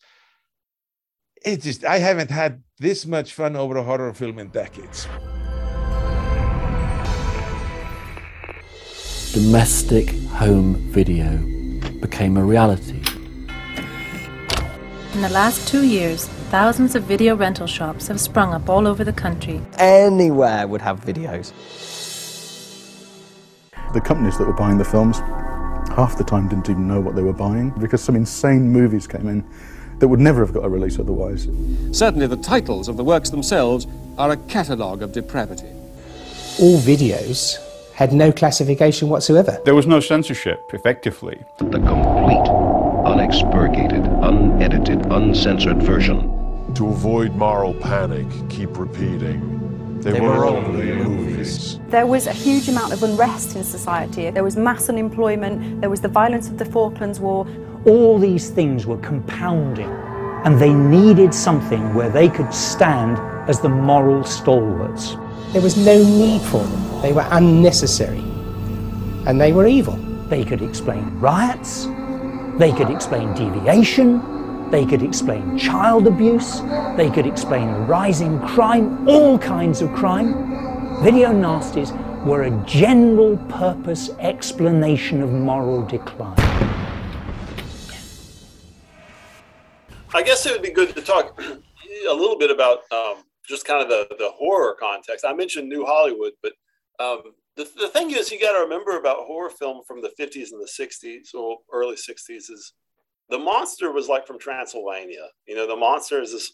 it just I haven't had this much fun over a horror film in decades. Domestic home video became a reality. In the last two years, thousands of video rental shops have sprung up all over the country. Anywhere would have videos. The companies that were buying the films half the time didn't even know what they were buying because some insane movies came in that would never have got a release otherwise. Certainly, the titles of the works themselves are a catalogue of depravity. All videos had no classification whatsoever. There was no censorship, effectively. The complete, unexpurgated, unedited, uncensored version. To avoid moral panic, keep repeating. They, they were, were only movies. There was a huge amount of unrest in society. There was mass unemployment. There was the violence of the Falklands War. All these things were compounding, and they needed something where they could stand as the moral stalwarts. There was no need for them. They were unnecessary. And they were evil. They could explain riots. They could explain deviation. They could explain child abuse. They could explain rising crime, all kinds of crime. Video nasties were a general purpose explanation of moral decline. I guess it would be good to talk *clears throat* a little bit about um, just kind of the, the horror context. I mentioned New Hollywood, but um, the, the thing is, you got to remember about horror film from the 50s and the 60s or early 60s is the monster was like from Transylvania. You know, the monster is this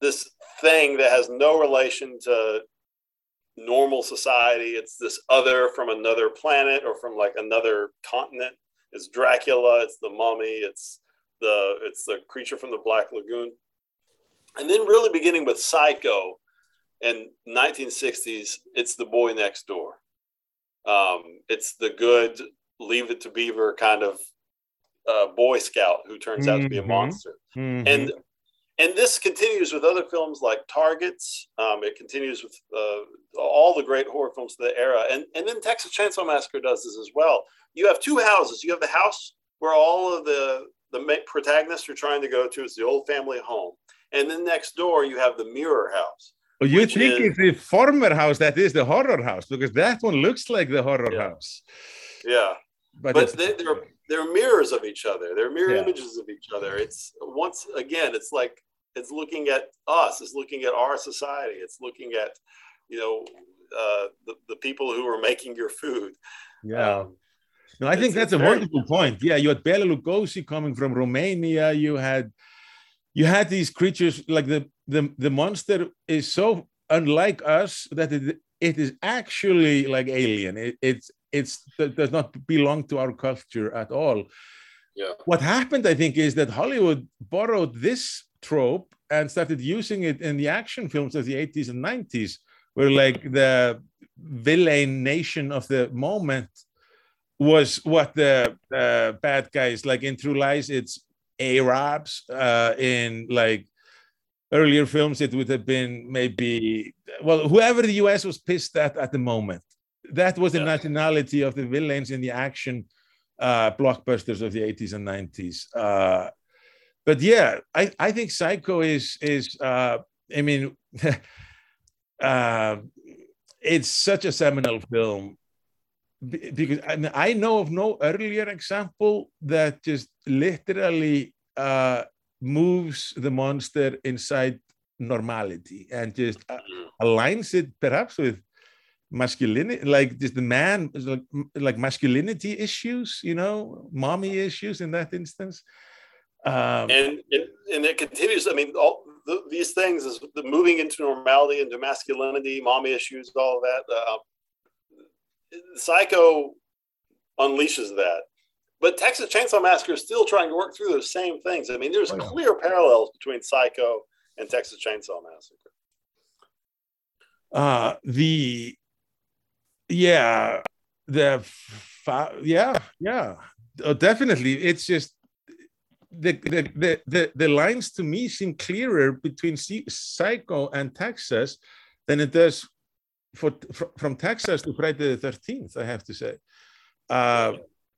this thing that has no relation to normal society. It's this other from another planet or from like another continent. It's Dracula. It's the mummy. It's the it's the creature from the Black Lagoon and then really beginning with Psycho in 1960s, it's the boy next door. Um, it's the good Leave It to Beaver kind of uh, Boy Scout who turns out mm-hmm. to be a mm-hmm. monster. Mm-hmm. And and this continues with other films like Targets. Um, it continues with uh, all the great horror films of the era, and and then Texas Chainsaw Massacre does this as well. You have two houses. You have the house where all of the the protagonists are trying to go to. It's the old family home, and then next door you have the mirror house. Oh, you think is, it's the former house that is the horror house because that one looks like the horror yeah. house. Yeah, but, but they, are they're mirrors of each other. They're mirror yeah. images of each other. It's once again, it's like it's looking at us. It's looking at our society. It's looking at you know uh, the the people who are making your food. Yeah. Um, no, I think that's a wonderful point. Yeah, you had Bela Lugosi coming from Romania. You had you had these creatures like the the the monster is so unlike us that it, it is actually like alien. It, it's it's it does not belong to our culture at all. Yeah. What happened, I think, is that Hollywood borrowed this trope and started using it in the action films of the 80s and 90s, where like the villain nation of the moment was what the uh, bad guys like in True Lies. It's Arabs uh, in like earlier films. It would have been maybe well, whoever the U.S. was pissed at at the moment. That was the yeah. nationality of the villains in the action uh, blockbusters of the 80s and 90s. Uh, but yeah, I, I think Psycho is is uh, I mean, *laughs* uh, it's such a seminal film because I, mean, I know of no earlier example that just literally uh, moves the monster inside normality and just uh, aligns it perhaps with masculinity like just the man like, like masculinity issues you know mommy issues in that instance um, and it, and it continues i mean all, the, these things is the moving into normality into masculinity, mommy issues, all that. Uh, Psycho unleashes that. But Texas Chainsaw Massacre is still trying to work through those same things. I mean, there's oh, yeah. clear parallels between Psycho and Texas Chainsaw Massacre. Uh, the yeah, the yeah, yeah, uh, definitely. It's just the, the, the, the, the lines to me seem clearer between Psycho and Texas than it does for, from Texas to Friday the 13th, I have to say. Uh,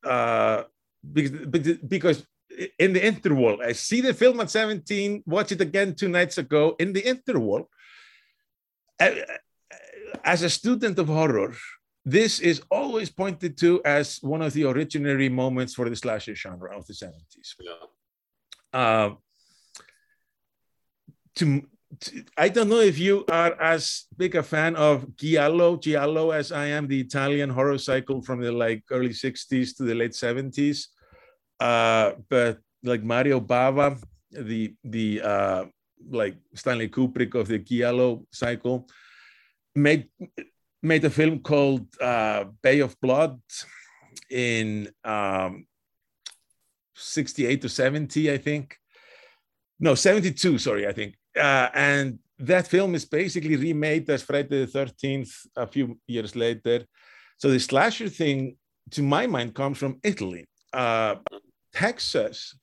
uh, because, because in the interval, I see the film at 17, watch it again two nights ago. In the interval, as a student of horror, this is always pointed to as one of the originary moments for the slasher genre of the 70s. Yeah. Uh, to, to, I don't know if you are as big a fan of Giallo, Giallo as I am, the Italian horror cycle from the like early 60s to the late 70s. Uh, but like Mario Bava, the the uh, like Stanley Kubrick of the Giallo cycle, made made a film called uh, Bay of Blood in um, 68 to 70, I think. No, 72, sorry, I think. Uh, and that film is basically remade as Friday the 13th a few years later. So the slasher thing, to my mind, comes from Italy. Uh, Texas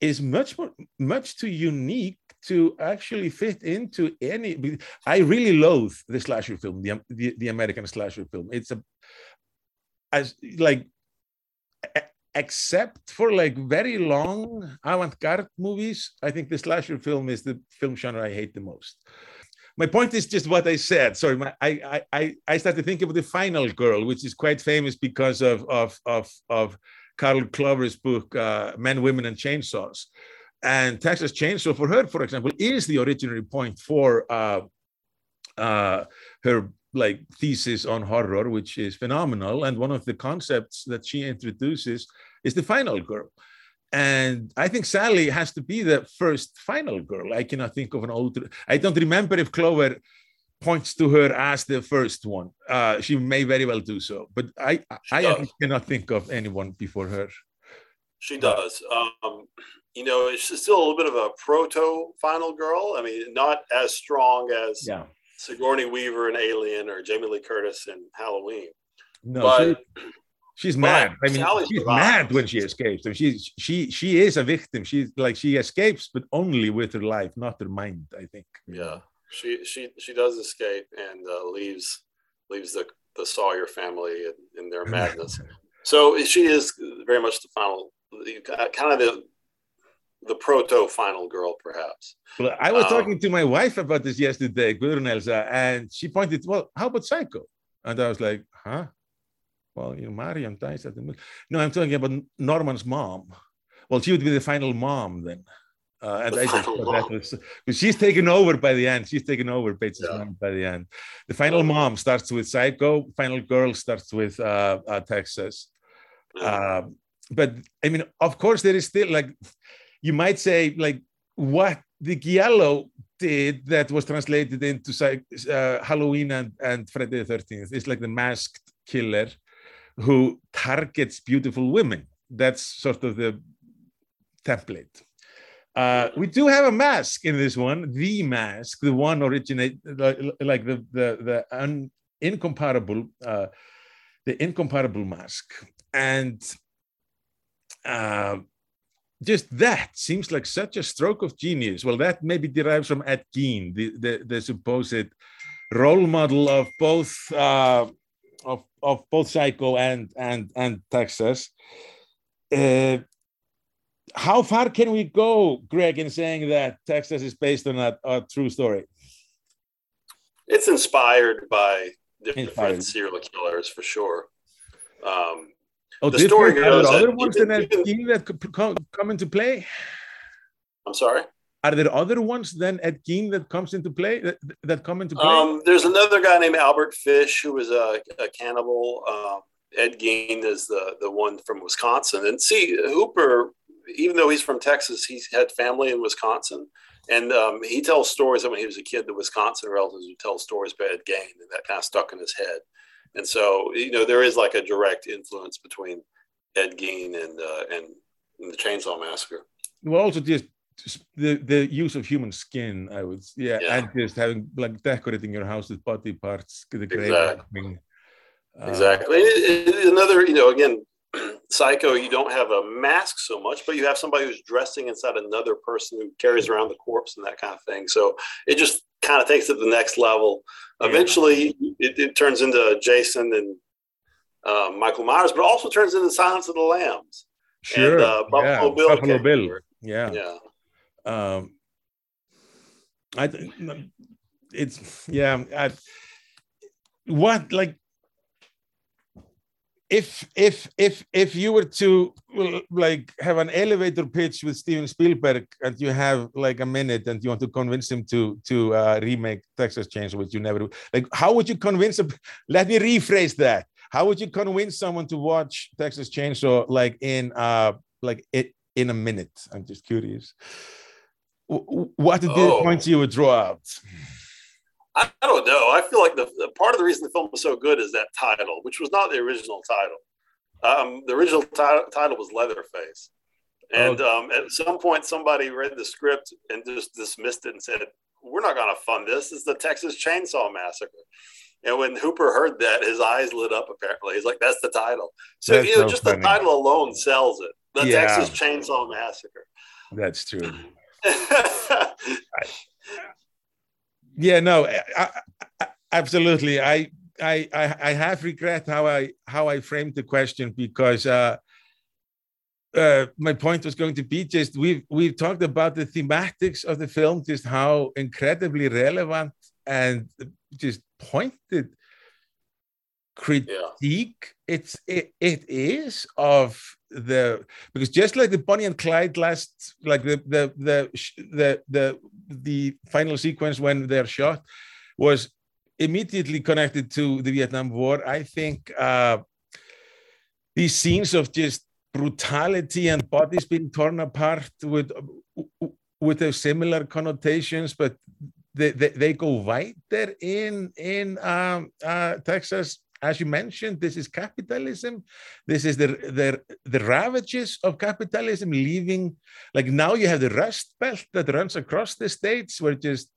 is much more, much too unique to actually fit into any. I really loathe the slasher film, the, the, the American slasher film. It's a, as like except for like very long avant-garde movies, I think the slasher film is the film genre I hate the most. My point is just what I said. Sorry, my, I, I, I started thinking of the Final Girl, which is quite famous because of of of, of Carol Clover's book, uh, Men, Women, and Chainsaws. And Texas Chainsaw, for her, for example, is the originary point for uh, uh, her like thesis on horror, which is phenomenal. And one of the concepts that she introduces is the final girl. And I think Sally has to be the first final girl. I cannot think of an older. I don't remember if Clover points to her as the first one. Uh, she may very well do so, but I I cannot think of anyone before her. She does. Um, you know, it's still a little bit of a proto final girl. I mean, not as strong as yeah. Sigourney Weaver in Alien or Jamie Lee Curtis in Halloween. No, but, she, she's mad. I mean, Sally she's mad when she escapes. And she's she she is a victim. She's like she escapes, but only with her life, not her mind. I think. Yeah, she she she does escape and uh, leaves leaves the the Sawyer family in, in their *laughs* madness. so she is very much the final, kind of the the proto final girl, perhaps. Well, I was um, talking to my wife about this yesterday, Elsa, and she pointed, well, how about Psycho? And I was like, huh? Well, you know, Marion dies at the middle. No, I'm talking about Norman's mom. Well, she would be the final mom then. Uh, and the I just that was, she's taken over by the end. She's taken over Bates' yeah. mom by the end. The final mom starts with Psycho. Final girl starts with uh, uh, Texas. Uh, but I mean, of course, there is still like you might say like what the Giallo did that was translated into uh, Halloween and, and Friday the 13th is like the masked killer who targets beautiful women. That's sort of the template. Uh, we do have a mask in this one, the mask, the one originate like the the the un, incomparable, uh, the incomparable mask, and uh, just that seems like such a stroke of genius. Well, that maybe derives from Ed Gein, the, the, the supposed role model of both uh, of, of both Psycho and and and Texas. Uh, how far can we go, Greg, in saying that Texas is based on a, a true story? It's inspired by different inspired. serial killers for sure. Um, Oh, the story goes. Are there other ones even, that even, that come, come into play? I'm sorry. Are there other ones than Ed Gein that comes into play that, that come into play? Um, there's another guy named Albert Fish who was a, a cannibal. Um, Ed Gein is the the one from Wisconsin, and see Hooper, even though he's from Texas, he's had family in Wisconsin, And um, he tells stories. I mean, he was a kid, the Wisconsin relatives who tell stories about Ed Gein, and that kind of stuck in his head. And so, you know, there is like a direct influence between Ed Gein and uh, and, and the Chainsaw Massacre. Well, also just the the use of human skin, I would yeah, Yeah. and just having like decorating your house with body parts, the grave Exactly. thing. Uh, Exactly. It- it- another, you know, again, *clears throat* Psycho, you don't have a mask so much, but you have somebody who's dressing inside another person who carries around the corpse and that kind of thing. So it just kind of takes it to the next level. Eventually, it, it turns into Jason and uh, Michael Myers, but also turns into Silence of the Lambs. Sure. And, uh, Buffalo yeah. Bill Buffalo Bill. Yeah. Yeah. Um, I th- it's yeah. I, what like if if if if you were to like have an elevator pitch with Steven Spielberg and you have like a minute and you want to convince him to to uh, remake Texas Chainsaw, which you never do, like how would you convince him? *laughs* Let me rephrase that. How would you convince someone to watch Texas Chainsaw like in uh like it in a minute? I'm just curious. What are the Oh. points you would draw out? I, I don't know. I feel like the, the part of the reason the film was so good is that title, which was not the original title. Um, the original ti- title was Leatherface. And um, at some point, somebody read the script and just dismissed it and said, We're not going to fund this. It's the Texas Chainsaw Massacre. And when Hooper heard that, his eyes lit up, apparently. He's like, That's the title. So, That's you know, so just funny. the title alone sells it. The Yeah. Texas Chainsaw Massacre. That's true. *laughs* yeah no I, I, absolutely. I, I i i have regret how i how i framed the question because uh uh, my point was going to be just we've we've talked about the thematics of the film, just how incredibly relevant and just pointed critique it's it, it is of the because just like the Bonnie and Clyde last like the the the the the, the final sequence when they're shot was immediately connected to the Vietnam War. I think uh, these scenes of just brutality and bodies being torn apart with with those similar connotations, but they, they, they go wider in in um, uh, Texas. As you mentioned, this is capitalism. This is the, the the ravages of capitalism leaving. Like now, you have the Rust Belt that runs across the states, where just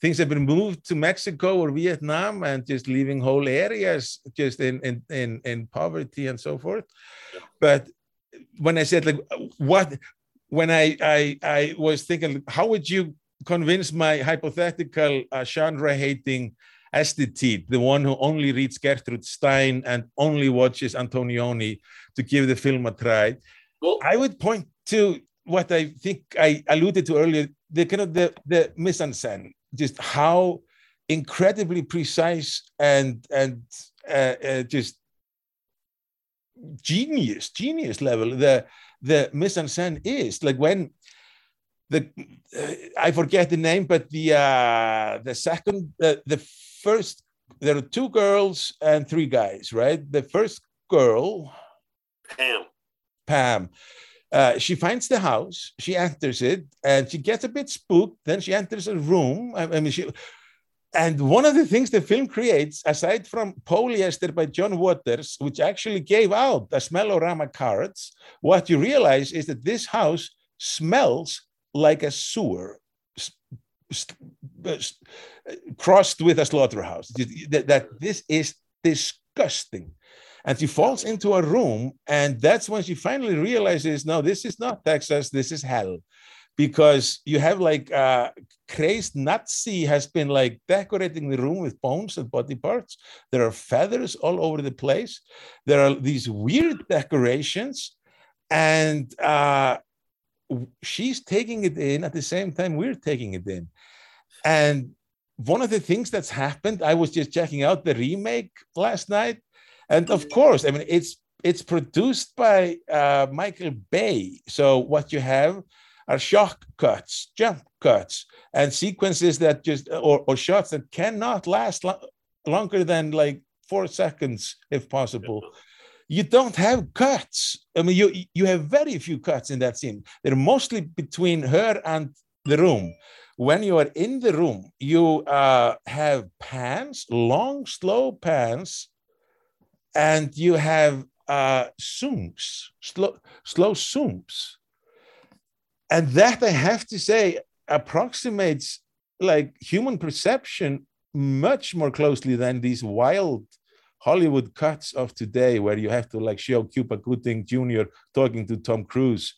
things have been moved to Mexico or Vietnam, and just leaving whole areas just in in in, in poverty and so forth. But when I said like what when I I I was thinking how would you convince my hypothetical uh, genre hating aesthete, the one who only reads Gertrude Stein and only watches Antonioni to give the film a try. Well, I would point to what I think I alluded to earlier, the kind of the, the mise en scène, just how incredibly precise and and uh, uh, just genius, genius level the the mise en scène is. Like when the uh, I forget the name, but the uh, the second uh, the first there are two girls and three guys, right? The first girl, Pam. Pam. Uh, she finds the house, she enters it, and she gets a bit spooked. Then she enters a room. I, I mean, she, and one of the things the film creates, aside from Polyester by John Waters, which actually gave out the Smellorama cards, what you realize is that this house smells like a sewer crossed with a slaughterhouse. That, that this is disgusting. And she falls into a room, and that's when she finally realizes, no, this is not Texas, this is hell. Because you have like uh, crazed Nazi has been like decorating the room with bones and body parts. There are feathers all over the place. There are these weird decorations, and uh, she's taking it in at the same time we're taking it in. And one of the things that's happened, I was just checking out the remake last night, and of course, I mean it's it's produced by uh, Michael Bay. So what you have are shock cuts, jump cuts, and sequences that just or, or shots that cannot last lo- longer than like four seconds, if possible. You don't have cuts. I mean, you you have very few cuts in that scene. They're mostly between her and the room. When you are in the room, you uh, have pans, long, slow pans, and you have uh, zooms, slow, slow zooms. And that I have to say approximates like human perception much more closely than these wild Hollywood cuts of today, where you have to like show Cuba Gooding Jr. talking to Tom Cruise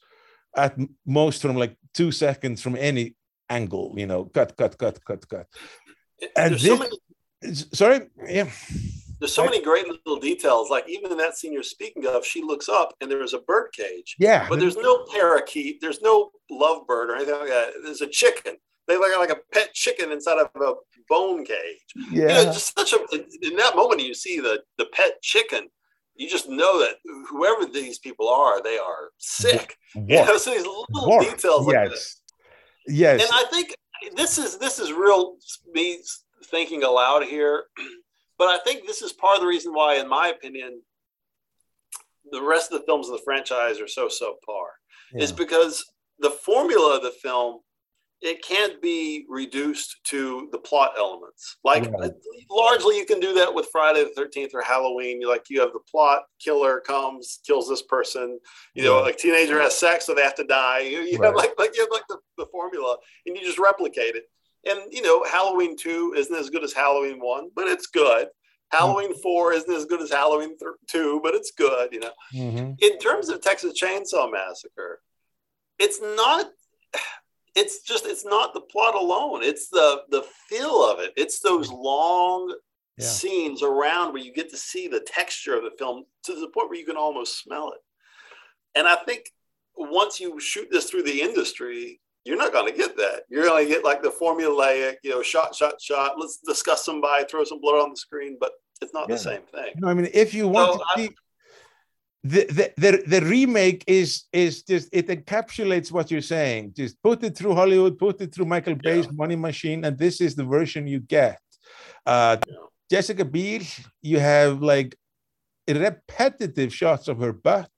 at most from like two seconds from any angle, you know, cut, cut, cut, cut, cut. And There's this, so many, sorry, yeah, there's so many great little details. Like even in that scene you're speaking of, she looks up and there's a bird cage. Yeah. But there's no parakeet, there's no lovebird or anything like that. There's a chicken. They look like a pet chicken inside of a bone cage. You know, Yeah. just such a in that moment you see the the pet chicken, you just know that whoever these people are, they are sick. You know, so these little details like yes. Yes, And I think this is this is real me thinking aloud here, *clears throat* but I think this is part of the reason why, in my opinion, the rest of the films of the franchise are so subpar. Is because the formula of the film it can't be reduced to the plot elements. Like Right. largely, you can do that with Friday the Thirteenth or Halloween. You like you have the plot killer comes, kills this person. You know, like teenager has sex, so they have to die. You, you Right. have like like you have like the, the formula, and you just replicate it. And you know, Halloween two isn't as good as Halloween one, but it's good. Halloween four isn't as good as Halloween th- two, but it's good. You know, Mhm. in terms of Texas Chainsaw Massacre, it's not. It's just it's not the plot alone. It's the the feel of it. It's those long Yeah. scenes around where you get to see the texture of the film to the point where you can almost smell it. And I think once you shoot this through the industry, you're not going to get that. You're going to get like the formulaic, you know, shot, shot, shot. Let's discuss somebody, throw some blood on the screen, but it's not Yeah. the same thing. No, I mean, if you want So to see the, the the the remake is is just it encapsulates what you're saying. Just put it through Hollywood, put it through Michael Bay's Money Machine, and this is the version you get. Uh, Jessica Biel, you have like repetitive shots of her butt.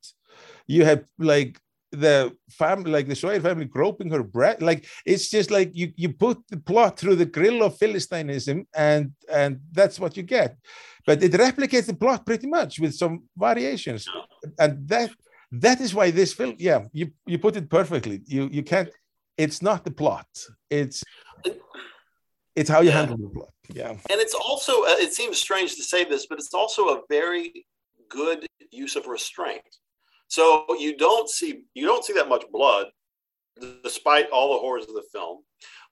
You have like the family, like the Sawyer family groping her breast. Like it's just like you you put the plot through the grill of Philistinism, and and that's what you get. But it replicates the plot pretty much with some variations, and that that is why this film. Yeah, you you put it perfectly. You you can't. It's not the plot. It's it's how you handle the plot. Yeah. And it's also, uh, it seems strange to say this, but it's also a very good use of restraint. So you don't see you don't see that much blood, despite all the horrors of the film.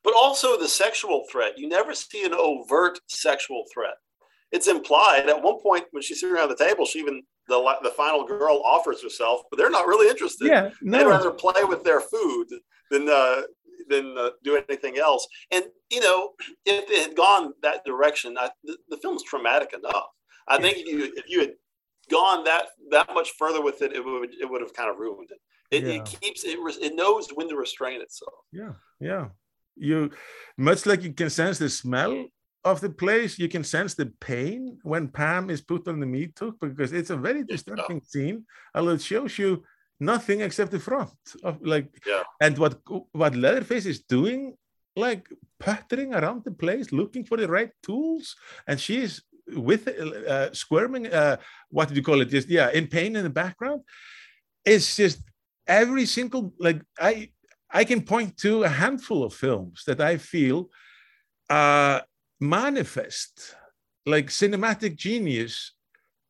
But also the sexual threat. You never see an overt sexual threat. It's implied. At one point, when she's sitting around the table, she even the the final girl offers herself, but they're not really interested. Yeah, They'd rather play with their food than uh, than uh, do anything else. And you know, if it had gone that direction, I, the, the film's traumatic enough. I think if you if you had gone that that much further with it, it would it would have kind of ruined it. It, Yeah. it keeps it it knows when to restrain itself. Yeah, yeah. You much like you can sense the smell of the place, you can sense the pain when Pam is put on the meat hook because it's a very disturbing scene. Although it shows you nothing except the front of like Yeah. and what what Leatherface is doing, like puttering around the place, looking for the right tools, and she is with uh, squirming. Uh, what did you call it? Just yeah, in pain in the background. It's just every single like I I can point to a handful of films that I feel uh, manifest like cinematic genius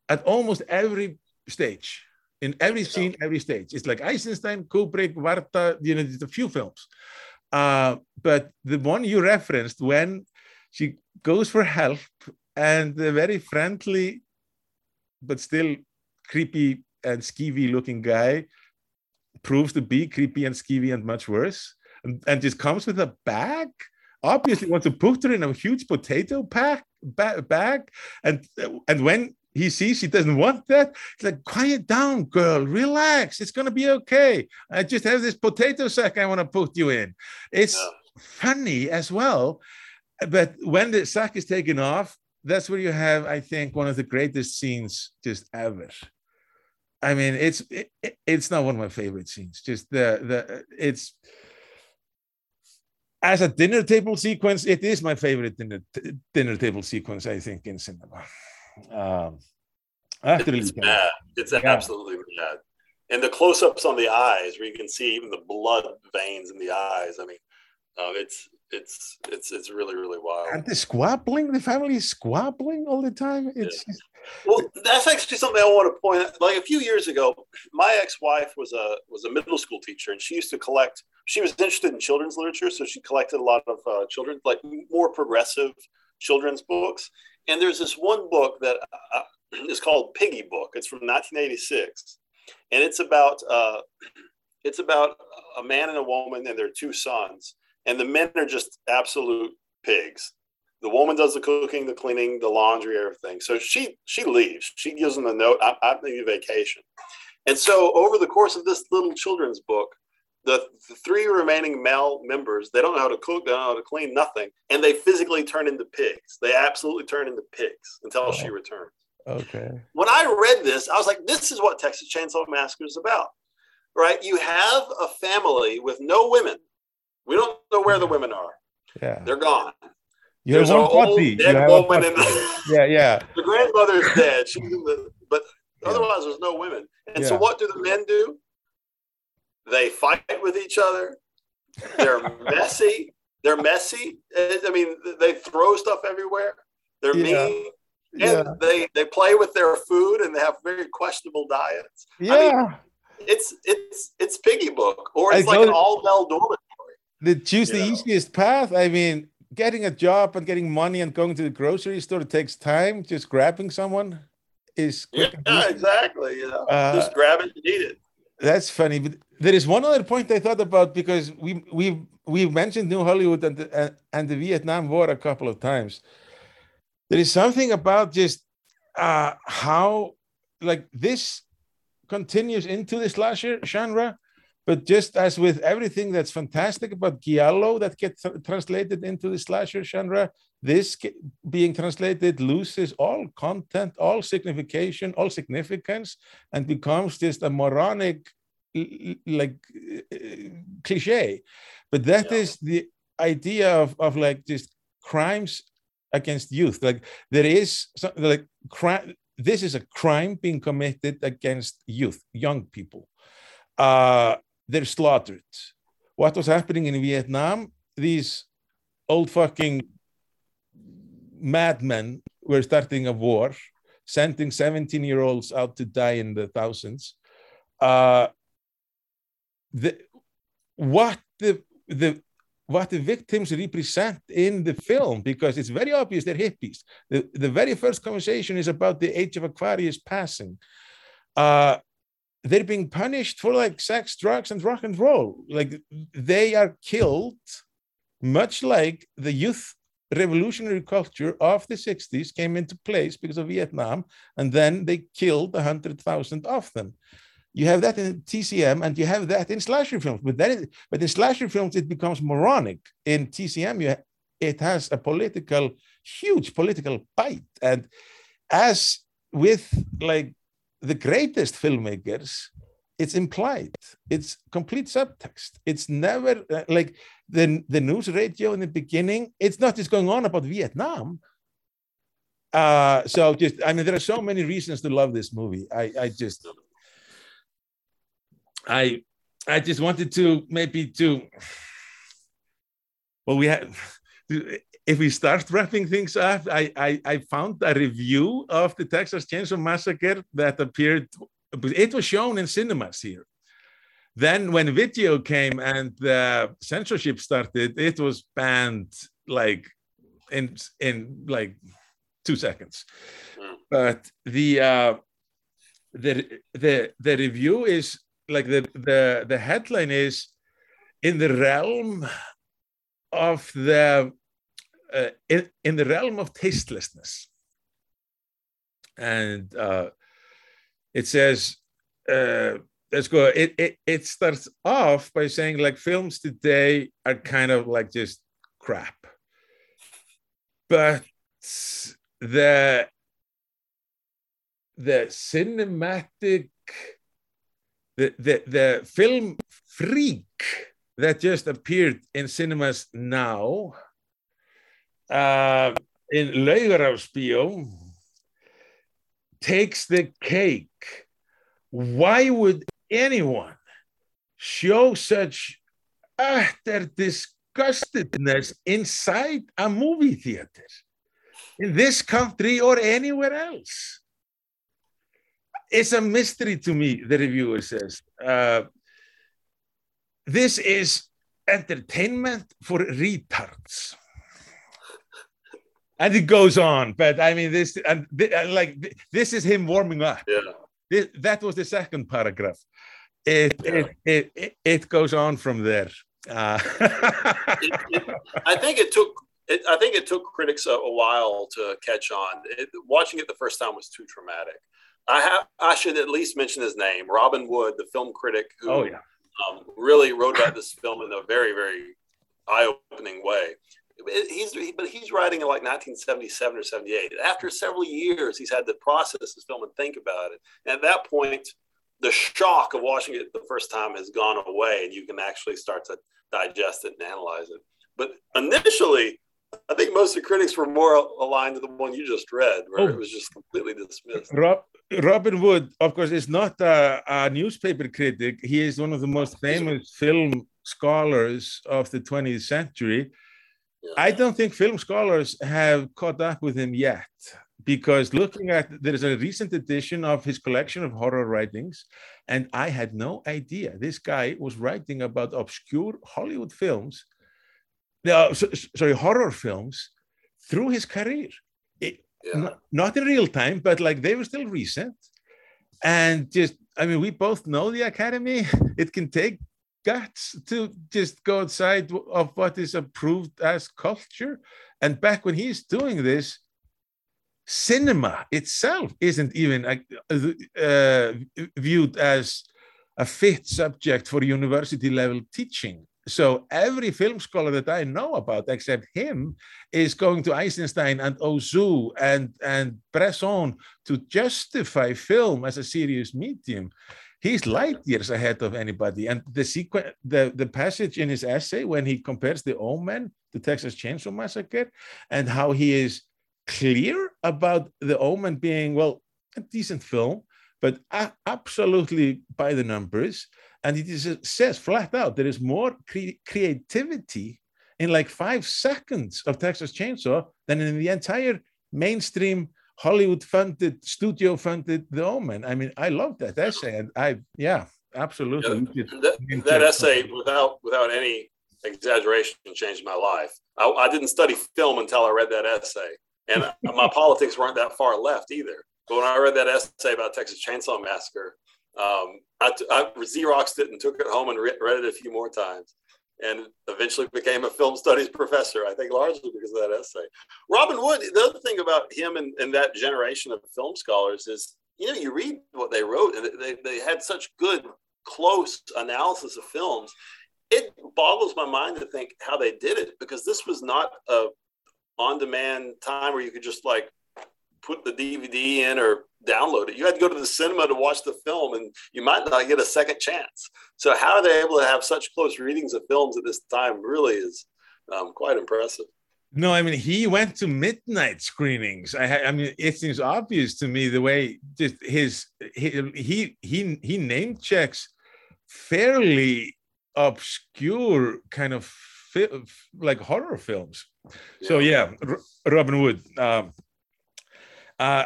at almost every stage, in every scene, every stage. It's like Eisenstein, Kubrick, Varda, you know, there's a few films. Uh, but the one you referenced when she goes for help and the very friendly but still creepy and skeevy looking guy proves to be creepy and skeevy and much worse and, and just comes with a bag obviously wants to put her in a huge potato pack ba- bag. And and when he sees she doesn't want that he's like quiet down girl. Relax. It's going to be okay. I just have this potato sack i want to put you in. It's funny as well but when the sack is taken off that's where you have i think one of the greatest scenes just ever. I mean it's it, it's not one of my favorite scenes. Just the the it's as a dinner table sequence, it is my favorite dinner t- dinner table sequence. I think in cinema. Um, after It's bad. It's Yeah. absolutely bad. And the close-ups on the eyes, where you can see even the blood veins in the eyes. I mean, uh, it's it's it's it's really really wild. and the squabbling, the family is squabbling all the time. It's just, Well, that's actually something I want to point out. Like a few years ago, my ex-wife was a was a middle school teacher, and she used to collect. She was interested in children's literature, so she collected a lot of uh, children, like more progressive children's books. And there's this one book that uh, *clears throat* is called Piggy Book. It's from 1986, and it's about uh, *clears throat* it's about a man and a woman and their two sons, and the men are just absolute pigs the woman does the cooking, the cleaning, the laundry, everything. So she she leaves. She gives them a note. I, I need a vacation. And so over the course of this little children's book, the, the three remaining male members they don't know how to cook, they don't know how to clean, nothing, and they physically turn into pigs. They absolutely turn into pigs until she returns. okay. When I read this, I was like, this is what Texas Chainsaw Massacre is about, right? You have a family with no women. We don't know where the women are. Yeah. They're gone. You There's an old dead woman in the- *laughs* Yeah, yeah. the grandmother's dead. She's in the, but otherwise, there's no women. And so, what do the men do? They fight with each other. They're *laughs* messy. They're messy. I mean, they throw stuff everywhere. They're Yeah. mean. And Yeah. they they play with their food and they have very questionable diets. Yeah. I mean, it's it's it's piggy book or it's I like an all bell dormitory. The choose the easiest path. I mean, getting a job and getting money and going to the grocery store takes time. Just grabbing someone is quick Yeah, exactly. You know, Uh, just grab it and eat it. That's funny, but there is one other point I thought about because we we we mentioned New Hollywood and the, and- and the Vietnam War a couple of times. There is something about just uh, how like this continues into the slasher genre, but just as with everything that's fantastic about giallo that gets tr- translated into the slasher genre, this being translated loses all content, all signification, all significance, and becomes just a moronic like uh, cliche. But that is the idea of, of like just crimes against youth. Like there is some, like crime. This is a crime being committed against youth, young people. Uh, they're slaughtered. What was happening in Vietnam? These old fucking madmen were starting a war, sending 17 year olds out to die in the thousands. Uh, the, what the, the what the victims represent in the film because it's very obvious they're hippies. The, the very first conversation is about the age of Aquarius passing. Uh, they're being punished for like sex, drugs, and rock and roll. Like they are killed, much like the youth revolutionary culture of the 60s came into place because of Vietnam, and then they killed 100,000 of them. You have that in TCM and you have that in slasher films, but then, but in slasher films it becomes moronic. In TCM, you, it has a political, huge political bite, and as with like the greatest filmmakers, it's implied. It's complete subtext. It's never uh, like the the news radio in the beginning. It's not just going on about Vietnam. Uh, so just I mean, there are so many reasons to love this movie. I I just I I just wanted to maybe to well we have if we start wrapping things up I, I I found a review of the Texas Chainsaw Massacre that appeared it was shown in cinemas here. Then when video came and the censorship started it was banned like in in like two seconds. But the uh the the the review is like the the the headline is in the realm of the uh, in, in the realm of tastelessness. And uh, it says uh, let's go it, it it starts off by saying like films today are kind of like just crap. But the the cinematic the, the, the film freak that just appeared in cinemas now uh, in Laugarásbíó takes the cake. Why would anyone show such utter disgustedness inside a movie theater in this country or anywhere else? It's a mystery to me, the reviewer says. Uh, this is entertainment for retards and it goes on but i mean this and like this is him warming up. Yeah. This, that was the second paragraph. It yeah. it, it, it, it goes on from there. Uh. it, it, *laughs* i think it took it, i think it took critics a, a while to catch on. Watching it the first time was too traumatic. I have i should at least mention his name robin wood the film critic who oh yeah. um, really wrote about this film in a very very eye-opening way he's but he's writing in like 1977 or 78 after several years he's had to process this film and think about it. And at that point the shock of watching it the first time has gone away and you can actually start to digest it and analyze it. But initially i think most of the critics were more aligned to the one you just read where oh. it was just completely dismissed. Rob, robin wood of course is not a, a newspaper critic. He is one of the most famous film scholars of the 20th century I don't think film scholars have caught up with him yet because looking at there's a recent edition of his collection of horror writings and I had no idea this guy was writing about obscure Hollywood films no, so, sorry horror films through his career. It, yeah. not, not in real time but like they were still recent. And just I mean we both know the academy. *laughs* It can take guts to just go outside of what is approved as culture. And back when he's doing this, cinema itself isn't even uh, viewed as a fit subject for university level teaching. So every film scholar that I know about, except him, is going to Eisenstein and Ozu and, and Bresson to justify film as a serious medium he's light years ahead of anybody. And the sequence, the, the passage in his essay when he compares the Omen to Texas Chainsaw Massacre and how he is clear about the Omen being, well, a decent film, but absolutely by the numbers. And it is, says flat out there is more cre creativity in like five seconds of Texas Chainsaw than in the entire mainstream Hollywood funded, studio funded The Omen. I mean, I love that essay, and I, yeah, absolutely. Yeah, that, that essay, without without any exaggeration, changed my life. I, I, didn't study film until I read that essay, and *laughs* my politics weren't that far left either. But when I read that essay about Texas Chainsaw Massacre, um, I, I xeroxed it and took it home and re- read it a few more times and eventually became a film studies professor, I think largely because of that essay. Robin Wood, the other thing about him and, and that generation of film scholars is, you know, you read what they wrote and they, they had such good, close analysis of films. It boggles my mind to think how they did it because this was not a on-demand time where you could just like put the DVD in or download it. You had to go to the cinema to watch the film, and you might not get a second chance. So, how are they able to have such close readings of films at this time really is um, quite impressive. No, I mean he went to midnight screenings. I, I mean it seems obvious to me the way just his he he he, he name checks fairly obscure kind of fi- like horror films. Yeah. So yeah, R- Robin Wood. Um, uh,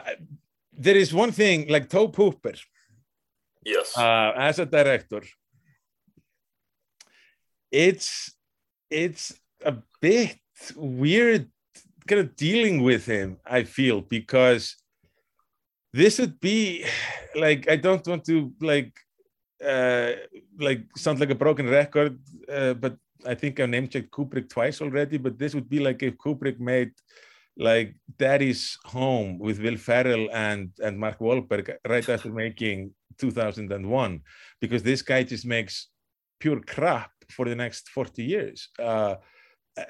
there is one thing like Tobe Hooper. Yes. Uh, as a director, it's it's a bit weird kind of dealing with him. I feel because this would be like I don't want to like uh, like sound like a broken record, uh, but I think I name checked Kubrick twice already. But this would be like if Kubrick made like Daddy's Home with Will Ferrell and and Mark Wahlberg right after making 2001, because this guy just makes pure crap for the next 40 years. Uh, uh,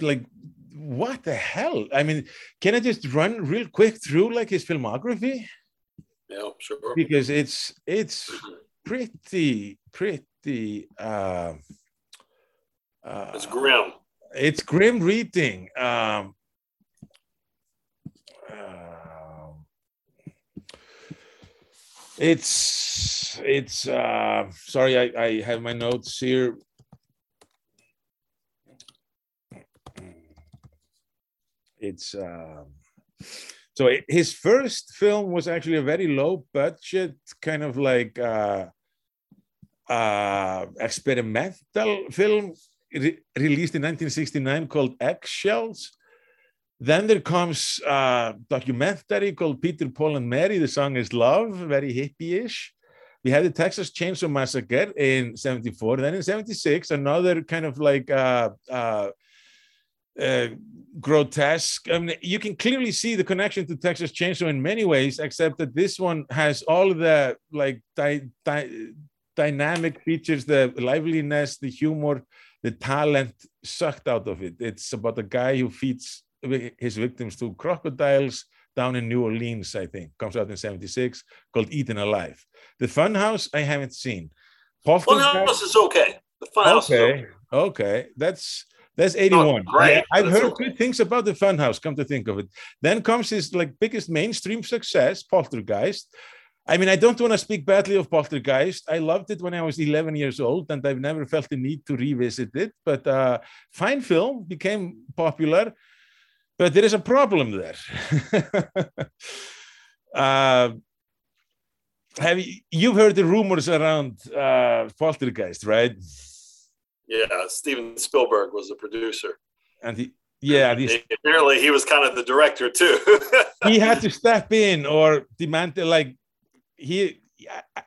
like what the hell? I mean, can I just run real quick through like his filmography? Yeah, sure. Because it's it's *clears throat* pretty pretty uh, Uh, it's grim. It's grim reading. Um, it's it's uh, sorry, I, I have my notes here. It's um, so his first film was actually a very low budget, kind of like uh, uh, experimental film re released in 1969 called Eggshells. Then there comes a documentary called Peter, Paul, and Mary. The song is Love, very hippie-ish. We had the Texas Chainsaw Massacre in 74. Then in 76, another kind of like uh, uh, uh, grotesque. I mean, you can clearly see the connection to Texas Chainsaw in many ways, except that this one has all the like di di dynamic features, the liveliness, the humor, the talent sucked out of it. It's about a guy who feeds his victims to crocodiles down in New Orleans, I think. Comes out in 76, called Eaten Alive. The Funhouse, I haven't seen. Funhouse is okay. The Funhouse okay. is okay. Okay, that's that's 81. Oh, yeah, I've heard okay. good things about the Funhouse, come to think of it. Then comes his like biggest mainstream success, Poltergeist. I mean, I don't want to speak badly of Poltergeist. I loved it when I was 11 years old, and I've never felt the need to revisit it. But uh, fine film became popular, but there is a problem there. *laughs* uh, have you, you've heard the rumors around uh, Poltergeist, right? Yeah, Steven Spielberg was the producer. And he, yeah, these, Apparently, he was kind of the director too. *laughs* he had to step in or demand like he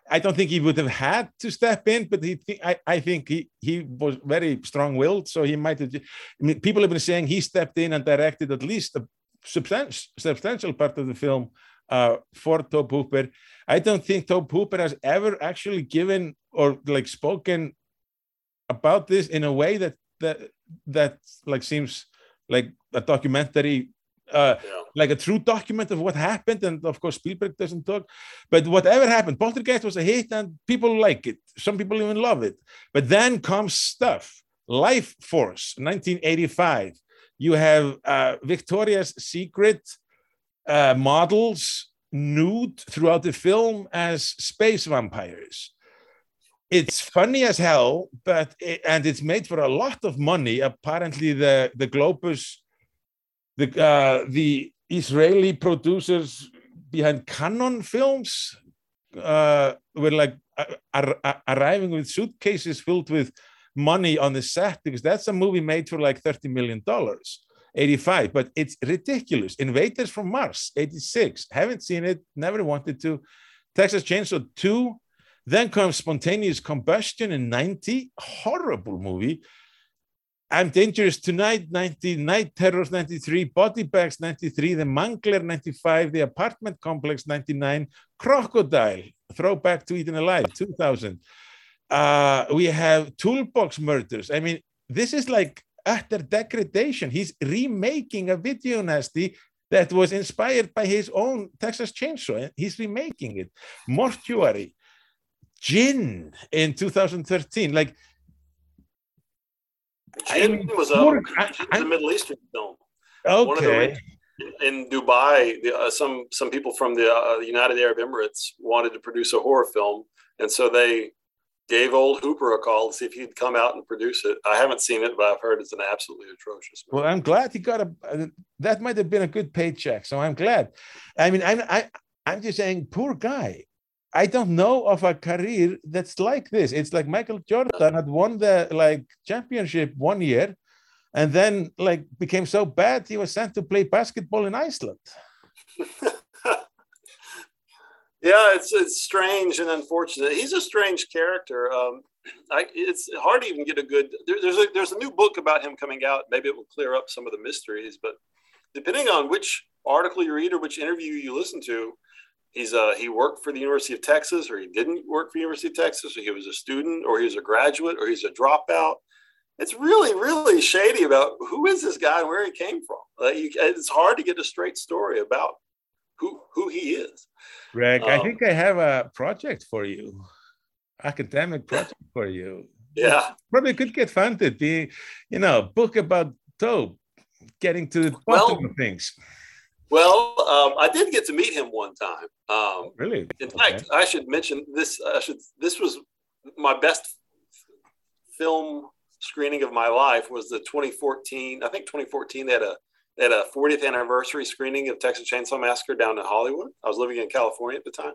I- don't think he would have had to step in, but he thi- I, I think he he was very strong-willed, so he might have. I mean, people have been saying he stepped in and directed at least a substantial substantial part of the film uh, for Tobe Hooper. I don't think Tobe Hooper has ever actually given or like spoken about this in a way that that that like seems like a documentary uh, like a true document of what happened. And of course, Spielberg doesn't talk. But whatever happened, Poltergeist was a hit and people like it. Some people even love it. But then comes stuff. Lifeforce, 1985. You have uh, Victoria's Secret uh, models nude throughout the film as space vampires. It's funny as hell, but it, and it's made for a lot of money. Apparently, the the Globus the uh, the Israeli producers behind Canon Films uh, were like ar- ar- ar- arriving with suitcases filled with money on the set because that's a movie made for like 30 million dollars 85 but it's ridiculous. Invaders from mars 86 haven't seen it never wanted to. Texas chainsaw 2 then comes spontaneous combustion in 90 horrible movie I'm Dangerous Tonight, 90, Night Terrors, 93, Body Bags, 93, The Mangler, 95, The Apartment Complex, 99, Crocodile, Throwback to Eaten Alive, 2000. Uh, we have Toolbox Murders. I mean, this is like utter degradation. He's remaking a video nasty that was inspired by his own Texas Chainsaw. He's remaking it. Mortuary, Djinn in 2013. Like, Djinn was a, poor- Djinn was a Middle Eastern film. Of the okay. in Dubai, the, uh, some some people from the uh, United Arab Emirates wanted to produce a horror film, and so they gave old Hooper a call to see if he'd come out and produce it. I haven't seen it, but I've heard it's an absolutely atrocious. Well, I'm glad he got a. uh, That might have been a good paycheck, so I'm glad. I mean, I'm I, I'm just saying, poor guy. I don't know of a career that's like this. It's like Michael Jordan had won the like championship one year, and then like became so bad he was sent to play basketball in Iceland. *laughs* Yeah, it's it's strange and unfortunate. He's a strange character. Um, I, it's hard to even get a good. There, there's a there's a new book about him coming out. Maybe it will clear up some of the mysteries. But depending on which article you read or which interview you listen to, he's uh he worked for the University of Texas or he didn't work for the University of Texas or he was a student or he was a graduate or he's a dropout. It's really really shady about who is this guy and where he came from. Like you, it's hard to get a straight story about who who he is. Greg, I Um, think I have a project for you, academic project for you. Yeah. Probably could get funded. The, you know, book about Tobe, getting to the bottom Well- of things. Well, um, I did get to meet him one time. Um, Really? in fact, I should mention this. I should. This was my best film screening of my life. Was the 2014? I think 2014. They had a they had a 40th anniversary screening of Texas Chainsaw Massacre down in Hollywood. I was living in California at the time,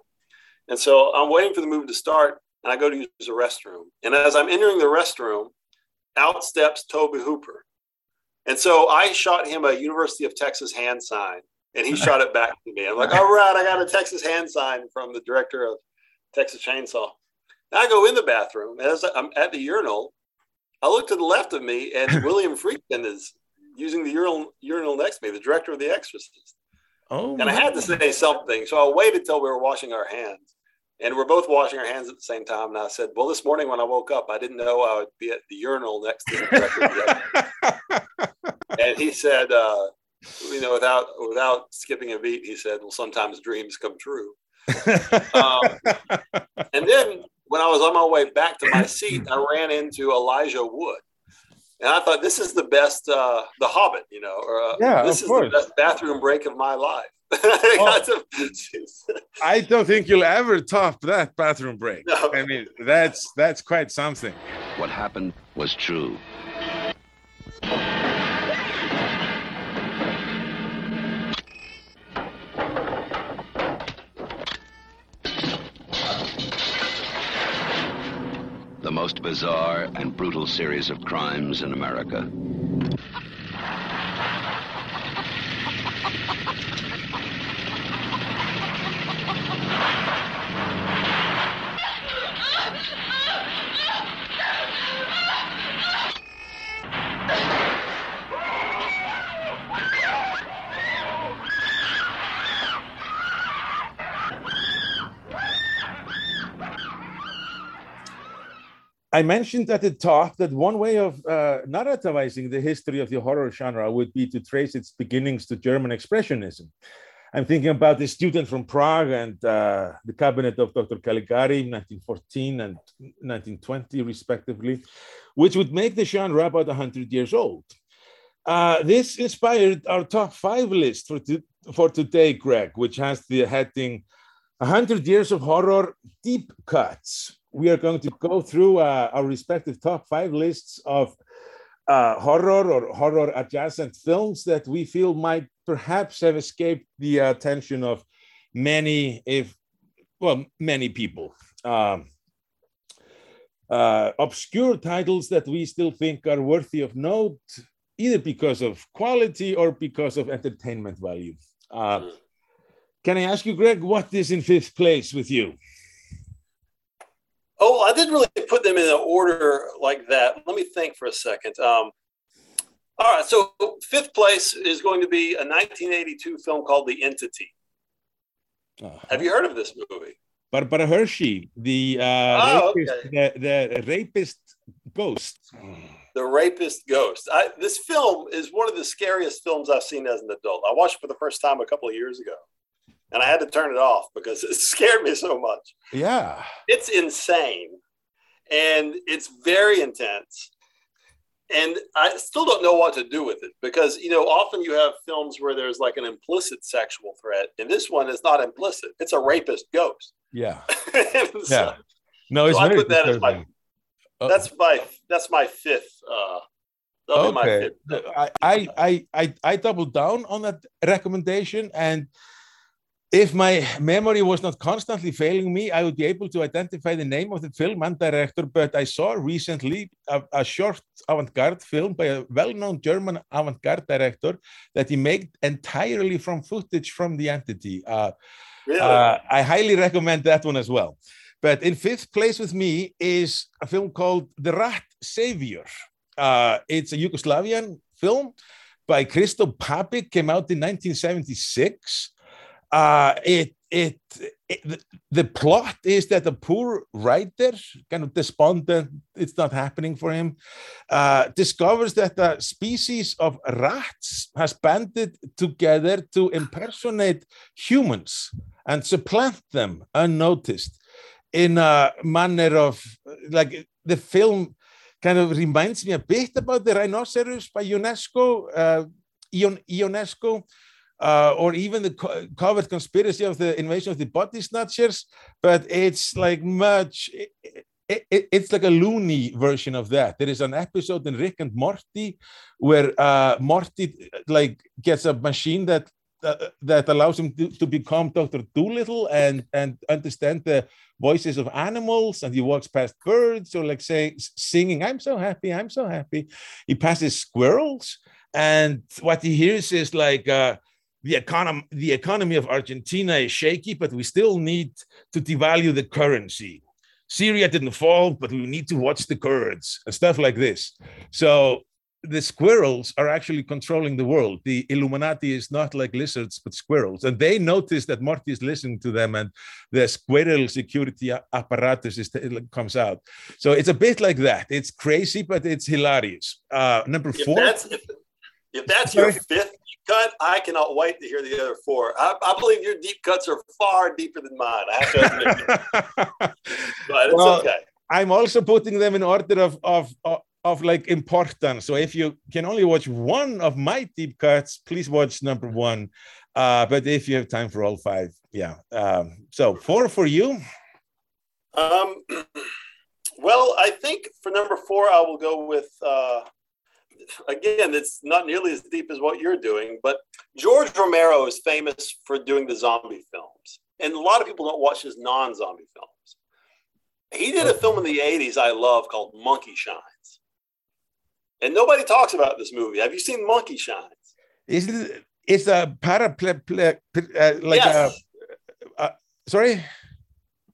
and so I'm waiting for the movie to start, and I go to use the restroom. And as I'm entering the restroom, out steps Tobe Hooper. And so I shot him a University of Texas hand sign, and he shot it back to me. I'm like, all right, I got a Texas hand sign from the director of Texas Chainsaw. Now I go in the bathroom. As I'm at the urinal, I look to the left of me, and *laughs* William Friedkin is using the urinal, urinal next to me, the director of The Exorcist. Oh, And I had to say something. So I waited till we were washing our hands. And we're both washing our hands at the same time. And I said, Well, this morning when I woke up, I didn't know I would be at the urinal next to the director of The Exorcist. *laughs* and he said, uh, you know, without without skipping a beat, he said, Well, sometimes dreams come true. um, *laughs* and then when I was on my way back to my seat, I ran into Elijah Wood. And I thought this is the best, uh, The Hobbit, you know, or uh, Yeah, this is course. the best bathroom break of my life. *laughs* I I don't think you'll ever top that bathroom break. I mean, that's that's quite something. What happened was true. Most bizarre and brutal series of crimes in America. I mentioned at the top that one way of uh, narrativizing the history of the horror genre would be to trace its beginnings to German Expressionism. I'm thinking about the student from Prague and uh, the cabinet of Dr. Caligari, 1914 and 1920, respectively, which would make the genre about 100 years old. Uh, this inspired our top five list for, to- for today, Greg, which has the heading 100 Years of Horror Deep Cuts. We are going to go through uh, our respective top five lists of uh, horror or horror adjacent films that we feel might perhaps have escaped the attention of many, if well, many people. Um, uh, obscure titles that we still think are worthy of note, either because of quality or because of entertainment value. Uh, can I ask you, Greg, what is in fifth place with you? Oh, I didn't really put them in an order like that. Let me think for a second. Um, all right, so fifth place is going to be a 1982 film called The Entity. Have you heard of this movie? Barbara Hershey, the uh, Oh, rapist, the, the rapist ghost. The Rapist Ghost. I, this film is one of the scariest films I've seen as an adult. I watched it for the first time a couple of years ago, and I had to turn it off because *laughs* it scared me so much. Yeah. It's insane, and it's very intense. And I still don't know what to do with it because you know often you have films where there's like an implicit sexual threat, and this one is not implicit. It's a rapist ghost. Yeah. *laughs* So- Yeah. No, it's so I put that as my. Oh. that's my that's my fifth. Uh, my Okay. fifth. I, I, I, I, I doubled down on that recommendation. And if my memory was not constantly failing me, I would be able to identify the name of the film and director. But I saw recently a, a short avant garde film by a well known German avant garde director that he made entirely from footage from the entity. Uh, Really? uh, I highly recommend that one as well. But in fifth place with me is a film called The Rat Savior. Uh, it's a Yugoslavian film by Krsto Papić, came out in 1976. Uh, it, it, it the, the plot is that a poor writer, kind of despondent, it's not happening for him, uh, discovers that a species of rats has banded together to impersonate humans and supplant them unnoticed in a manner of like the film kind of reminds me a bit about the rhinoceros by Ionesco, uh, Ionesco, uh, or even the co covert conspiracy of the invasion of the body snatchers, but it's like much. It, it, it's like a loony version of that. There is an episode in Rick and Morty where uh, Morty like gets a machine that uh, that allows him to, to become Dr. Dolittle and and understand the voices of animals. And he walks past birds or like saying singing, "I'm so happy, I'm so happy." He passes squirrels, and what he hears is like. Uh, the economy, the economy of Argentina is shaky, but we still need to devalue the currency. Syria didn't fall, but we need to watch the Kurds and stuff like this. So the squirrels are actually controlling the world. The Illuminati is not like lizards, but squirrels. And they notice that Morty is listening to them and the squirrel security apparatus is, comes out. So it's a bit like that. It's crazy, but it's hilarious. Uh, number if four. That's, if, if that's your fifth cut, I cannot wait to hear the other four. I, I believe your deep cuts are far deeper than mine. I have to admit. *laughs* but it's well, okay. I'm also putting them in order of, of, of of like importance. So if you can only watch one of my deep cuts, please watch number one. Uh, but if you have time for all five, yeah. Um, so four for you. Um, *clears throat* well, I think for number four, I will go with. Uh, again, it's not nearly as deep as what you're doing, but George Romero is famous for doing the zombie films, and a lot of people don't watch his non-zombie films. He did a film in the 80s I love called Monkey Shines. And nobody talks about this movie. Have you seen Monkey Shines? Is it, it's a paraple, uh, like yes. a, uh, sorry?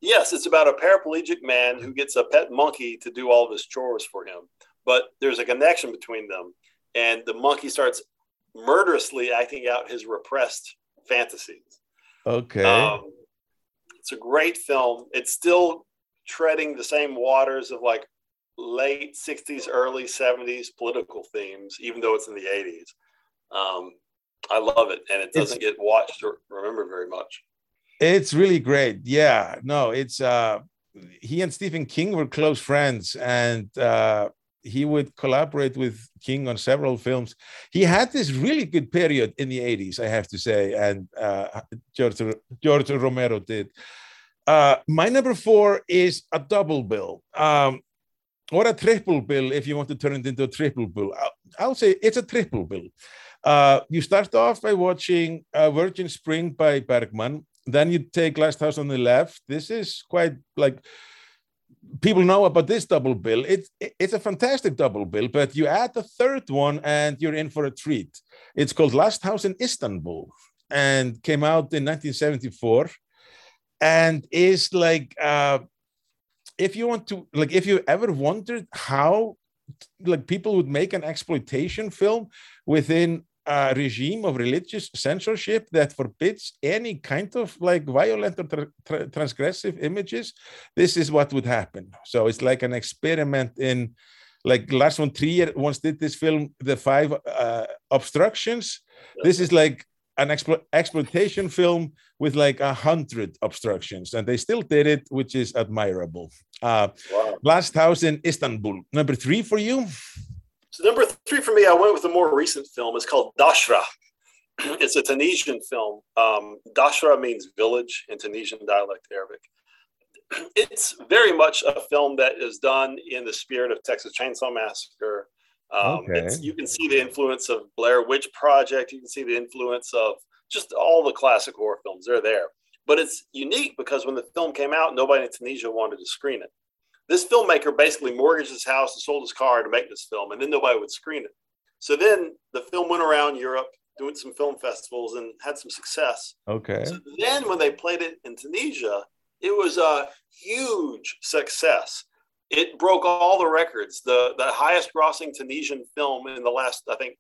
Yes, it's about a paraplegic man who gets a pet monkey to do all of his chores for him. But there's a connection between them. And the monkey starts murderously acting out his repressed fantasies. Okay. Um, it's a great film. It's still treading the same waters of like late 60s, early 70s political themes, even though it's in the 80s. Um, I love it, and it doesn't it's, get watched or remembered very much. It's really great. Yeah, no, it's uh, he and Stephen King were close friends, and uh, he would collaborate with King on several films. He had this really good period in the 80s, I have to say, and uh, George, George Romero did. Uh, my number four is a double bill. Um, or a triple bill if you want to turn it into a triple bill. I'll, I'll say it's a triple bill. Uh, you start off by watching uh, Virgin Spring by Bergman. Then you take Last House on the Left. This is quite like people know about this double bill. It's it's a fantastic double bill, but you add the third one and you're in for a treat. It's called Last House in Istanbul and came out in 1974 and is like uh, if you want to like if you ever wondered how like people would make an exploitation film within a regime of religious censorship that forbids any kind of like violent or tra tra transgressive images this is what would happen so it's like an experiment in like Lars von Trier once did this film the five uh, obstructions this is like an explo exploitation film with like a hundred obstructions, and they still did it, which is admirable. Uh, wow. Last House in Istanbul, number three for you. So number three for me, I went with a more recent film. It's called Dachra. it's a Tunisian film. Um, Dachra means village in Tunisian dialect Arabic. *clears throat* It's very much a film that is done in the spirit of Texas Chainsaw Massacre um, okay. you can see the influence of Blair Witch Project. You can see the influence of just all the classic horror films. They're there. But it's unique because when the film came out, nobody in Tunisia wanted to screen it. This filmmaker basically mortgaged his house and sold his car to make this film, and then nobody would screen it. So then the film went around Europe doing some film festivals and had some success. Okay. So then when they played it in Tunisia, it was a huge success it broke all the records. The the highest grossing Tunisian film in the last, I think,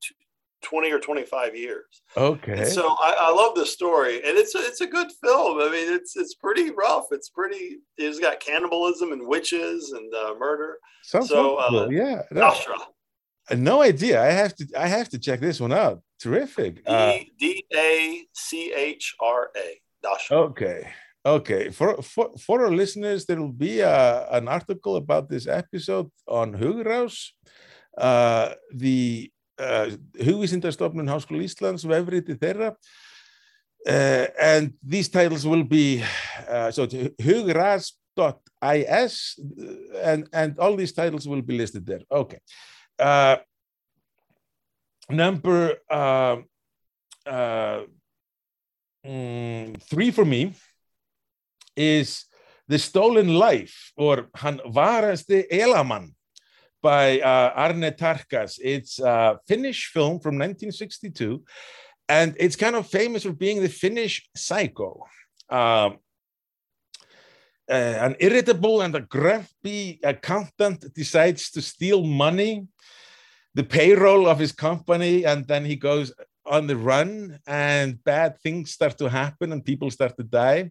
20 or 25 years. Okay. And so I, I, love this story, and it's a, it's a good film. I mean, it's it's pretty rough. It's pretty. It's got cannibalism and witches and uh, murder. Sounds so uh, yeah. No, no idea. I have to I have to check this one out. Terrific. D A C H R A. Okay. Okay, for, for for our listeners, there will be a, an article about this episode on Hugrás, uh, the uh, Hugvísindastofnun Háskóla Íslands vefriti þeirra. Uh, and these titles will be uh, so hugras.is and and all these titles will be listed there. Okay. Uh, number uh, uh, mm, three for me is The Stolen Life or Hän varasti elämän by uh, Arne Tarkas. It's a Finnish film from 1962 and it's kind of famous for being the Finnish psycho. Um, uh, an irritable and a grumpy accountant decides to steal money, the payroll of his company, and then he goes on the run, and bad things start to happen, and people start to die.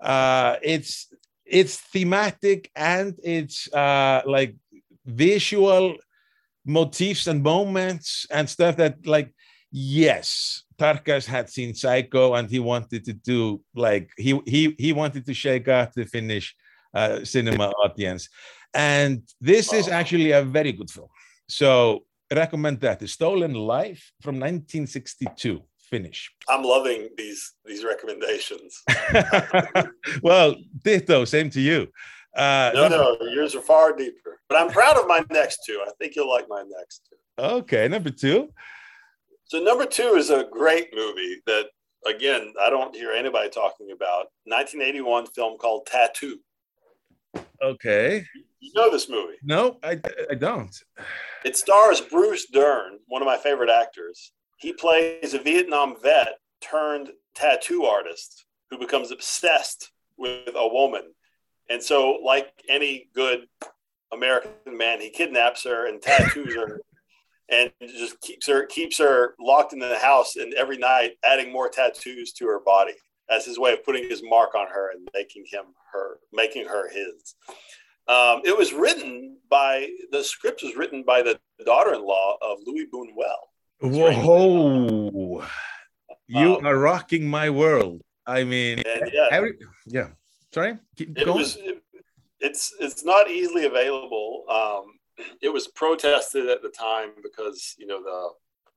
Uh, it's it's thematic and it's uh, like visual motifs and moments and stuff that like yes Tarkas had seen Psycho and he wanted to do like he he he wanted to shake up the Finnish uh, cinema audience, and this is actually a very good film. So recommend that. The Stolen Life from 1962, Finnish. I'm loving these these recommendations. *laughs* well, ditto. Same to you. Uh, no, no, yours are far deeper. But I'm proud of my next two. I think you'll like my next two. Okay, number two. So number two is a great movie that again I don't hear anybody talking about. 1981 film called Tattoo. Okay. You know this movie? No, I, I don't. It stars Bruce Dern, one of my favorite actors. He plays a Vietnam vet turned tattoo artist who becomes obsessed with a woman. And so, like any good American man, he kidnaps her and tattoos her and just keeps her keeps her locked in the house and every night adding more tattoos to her body as his way of putting his mark on her and making him her making her his. Um, it was written by the script was written by the daughter-in-law of luis buñuel whoa. You um, are rocking my world. I mean yeah, every, yeah sorry? Keep it going. was it, it's it's not easily available. Um, it was protested at the time because you know the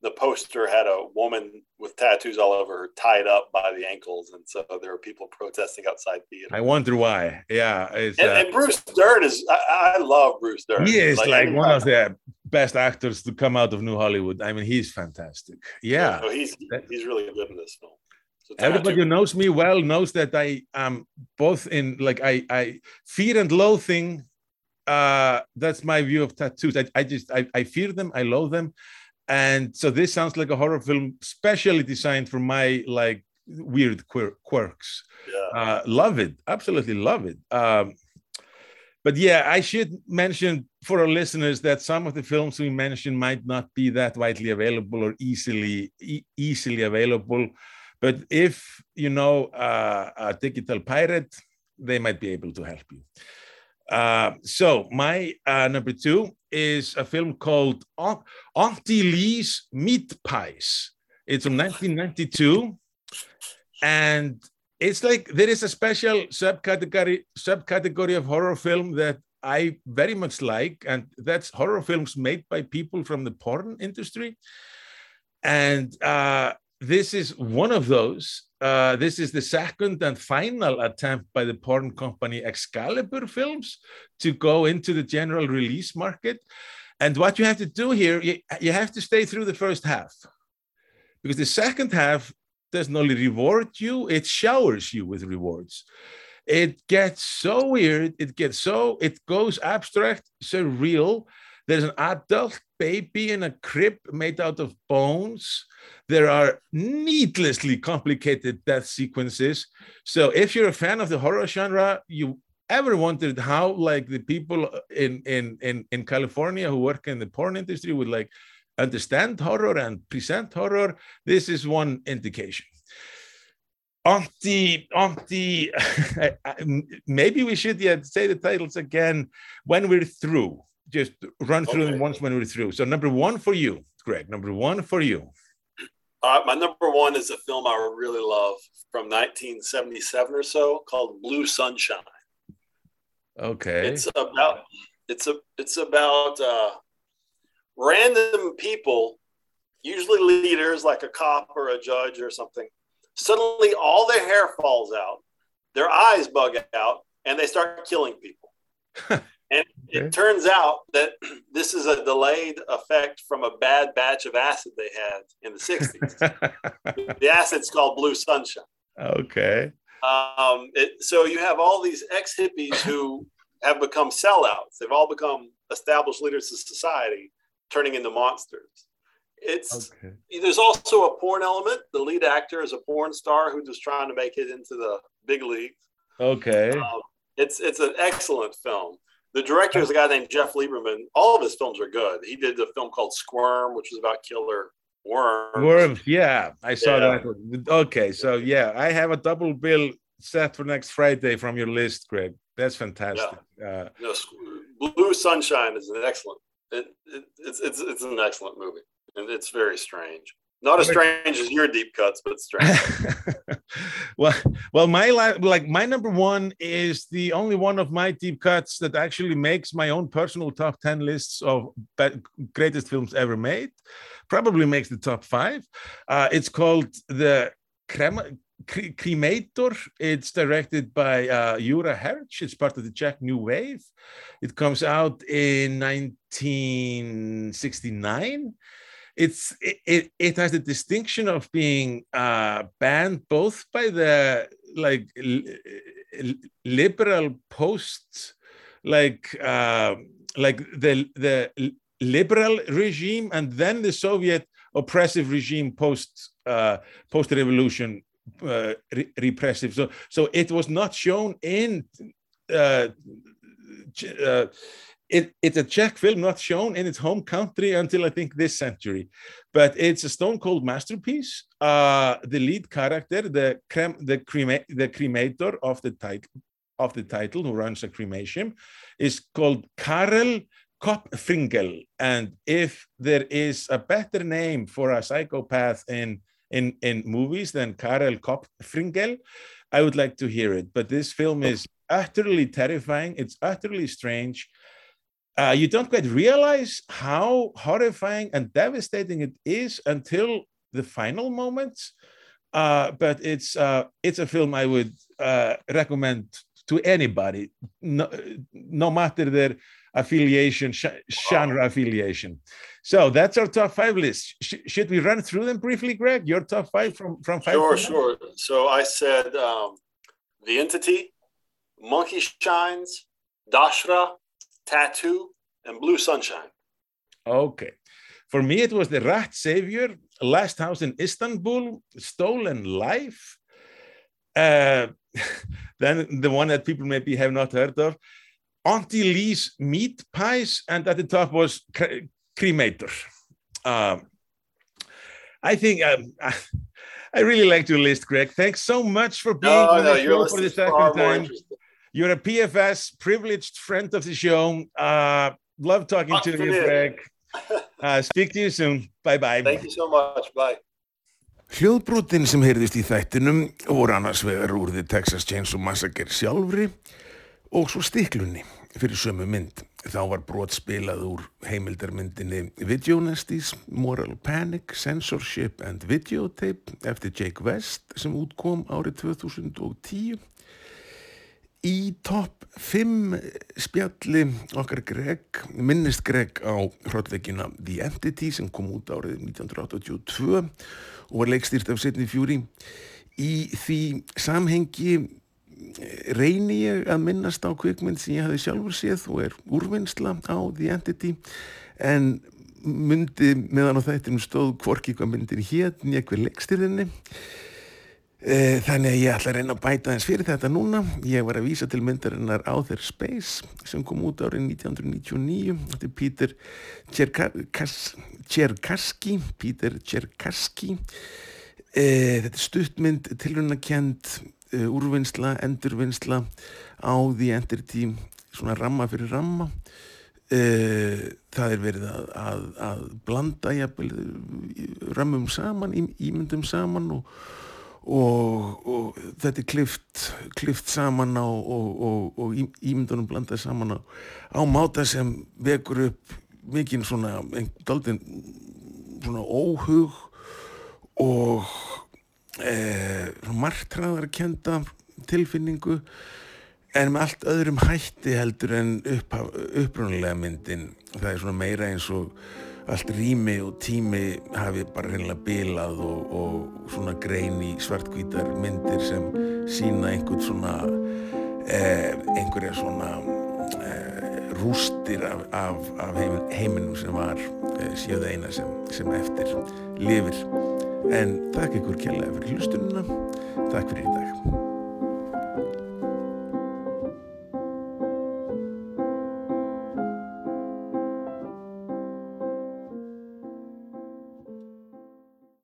the poster had a woman with tattoos all over her tied up by the ankles. And so there were people protesting outside theater. I wonder why. Yeah and, uh, and, bruce dern is I, I, love bruce dern. He is like, like one of the best actors to come out of new hollywood. I mean he's fantastic. Yeah, yeah he's he's really good in this film so Everybody who knows me well knows that I am both in like I, I fear and loathing uh, that's my view of tattoos. I, I just I, I fear them, I loathe them, and so this sounds like a horror film specially designed for my like weird quir- quirks. Yeah. Uh, love it, absolutely love it. Um, but yeah, I should mention for our listeners that some of the films we mentioned might not be that widely available or easily e- easily available. But if you know uh, a digital pirate, they might be able to help you. Uh, so my uh, number two is a film called Auntie Lee's Meat Pies. It's from 1992, and it's like there is a special subcategory subcategory of horror film that I very much like, and that's horror films made by people from the porn industry. And uh, this is one of those. Uh, this is the second and final attempt by the porn company Excalibur Films to go into the general release market. And what you have to do here, you, you have to stay through the first half because the second half doesn't only reward you, it showers you with rewards. It gets so weird, it gets so, it goes abstract, surreal. There's an adult baby in a crib made out of bones. There are needlessly complicated death sequences. So if you're a fan of the horror genre, you ever wondered how like the people in in in, in California who work in the porn industry would like understand horror and present horror, this is one indication. Auntie, Auntie, *laughs* maybe we should yet say the titles again when we're through just run through okay. them once when we're through. So number one for you, Greg. Number one for you. Uh, my number one is a film I really love from 1977 or so called Blue Sunshine. Okay. It's about it's a it's about uh, random people, usually leaders like a cop or a judge or something. Suddenly, all their hair falls out, their eyes bug out, and they start killing people. *laughs* and it turns out that *clears throat* this is a delayed effect from a bad batch of acid they had in the 60s. *laughs* the acid's called blue sunshine. Okay. Um, it, so you have all these ex hippies who *laughs* have become sellouts. They've all become established leaders of society, turning into monsters. It's okay. there's also a porn element. The lead actor is a porn star who's just trying to make it into the big leagues. Okay. Um, it's it's an excellent film. The director is a guy named Jeff Lieberman. All of his films are good. He did the film called Squirm, which was about killer worms. Worms, yeah, I saw Yeah. that. Okay, so yeah, I have a double bill set for next Friday from your list, Greg. That's fantastic. Uh, No, Blue Sunshine is an excellent. It, it, it's it's it's an excellent movie, and it's very strange. Not as strange as your deep cuts, but *laughs* strange. well, well, my li- like my number one is the only one of my deep cuts that actually makes my own personal top ten lists of greatest films ever made. Probably makes the top five. Uh, it's called the Crema- Cre- Cremator. It's directed by uh, Juraj Herz. It's part of the Czech New Wave. It comes out in 1969 it's it, it, it has the distinction of being uh, banned both by the like li- liberal post like uh, like the the liberal regime and then the Soviet oppressive regime post uh, post revolution uh, re- repressive. So so it was not shown in uh, uh, it, it's a Czech film not shown in its home country until I think this century, but it's a stone cold masterpiece. Uh, the lead character, the crem, the crema, the cremator of the title of the title, who runs a cremation, is called Karel Kopfrkingl. And if there is a better name for a psychopath in in in movies than Karel Kopfrkingl, I would like to hear it. But this film is utterly terrifying. It's utterly strange uh, you don't quite realize how horrifying and devastating it is until the final moments. Uh, but it's uh, it's a film I would uh, recommend to anybody, no, no matter their affiliation, genre affiliation. So that's our top five list. Sh- should we run through them briefly, Greg? Your top five from from five. Sure, sure. So I said um, The Entity, Monkey Shines, Dachra, Tattoo, and Blue Sunshine. Okay. For me, it was The Rat Savior, Last House in Istanbul, Stolen Life. Uh, *laughs* then the one that people maybe have not heard of, Auntie Lee's Meat Pies, and at the top was Cre- Cremator. Um, I think um, *laughs* I really like your list, Greg. Thanks so much for being No, on no, the show for the second time. You're a PFS privileged friend of the show. Uh, love talking Fuck to for you, me. Greg. Uh, speak to you soon. Bye bye. Thank you so much. Bye. Hljóðbrotin sem heyrðist í þættinum voru annars vegar úr The Texas Chainsaw Massacre sjálfri og svo stiklunni fyrir sömu mynd. Þá var brot spilað úr heimildarmyndinni Video Nasties, Moral Panic, Censorship and Videotape eftir Jake West sem útkom árið 2010. Í topp 5 spjalli okkar Greg, minnist Greg á hrottveikina The Entity sem kom út árið 1982 og var leikstýrt af Sidney Fury. Í því samhengi eh, reyni ég að minnast á kvikmynd sem ég hafi sjálfur séð og er úrvinnsla á The Entity en myndi meðan á þættinum stóð hvorki hvað myndin hver leikstýrðinni Eh, Þannig að ég ætla að reyna að bæta eins fyrir þetta núna. Ég var að vísa til myndarinnar Outer Space sem kom út árið 1999. Þetta er Peter Cherkas- Cherkaski. Peter Cherkaski. Eh, Þetta er stuttmynd, tilrunakend, úrvinnsla, endurvinnsla á The Entity, svona ramma fyrir ramma. uh, það er verið að, að, að blanda jafnvel römmum saman, ímyndum saman og, og, og þetta er klift, klift saman á og, og, og ímyndunum blandað saman á, á máta sem vekur upp mikinn svona, daldinn svona óhug og e, margtræðarkenda tilfinningu en með allt öðrum hætti heldur en upprunalega myndin. Það er svona meira eins og allt rými og tími hafi bara reynilega bilað og, og svona grein í svartkvítar myndir sem sína einhvern svona eh, einhverja svona eh, rústir af, af, af heimin, heiminum sem var eh, síðu eina sem, sem eftir lifir. En takk ykkur kjærlega fyrir hlustununa takk fyrir í dag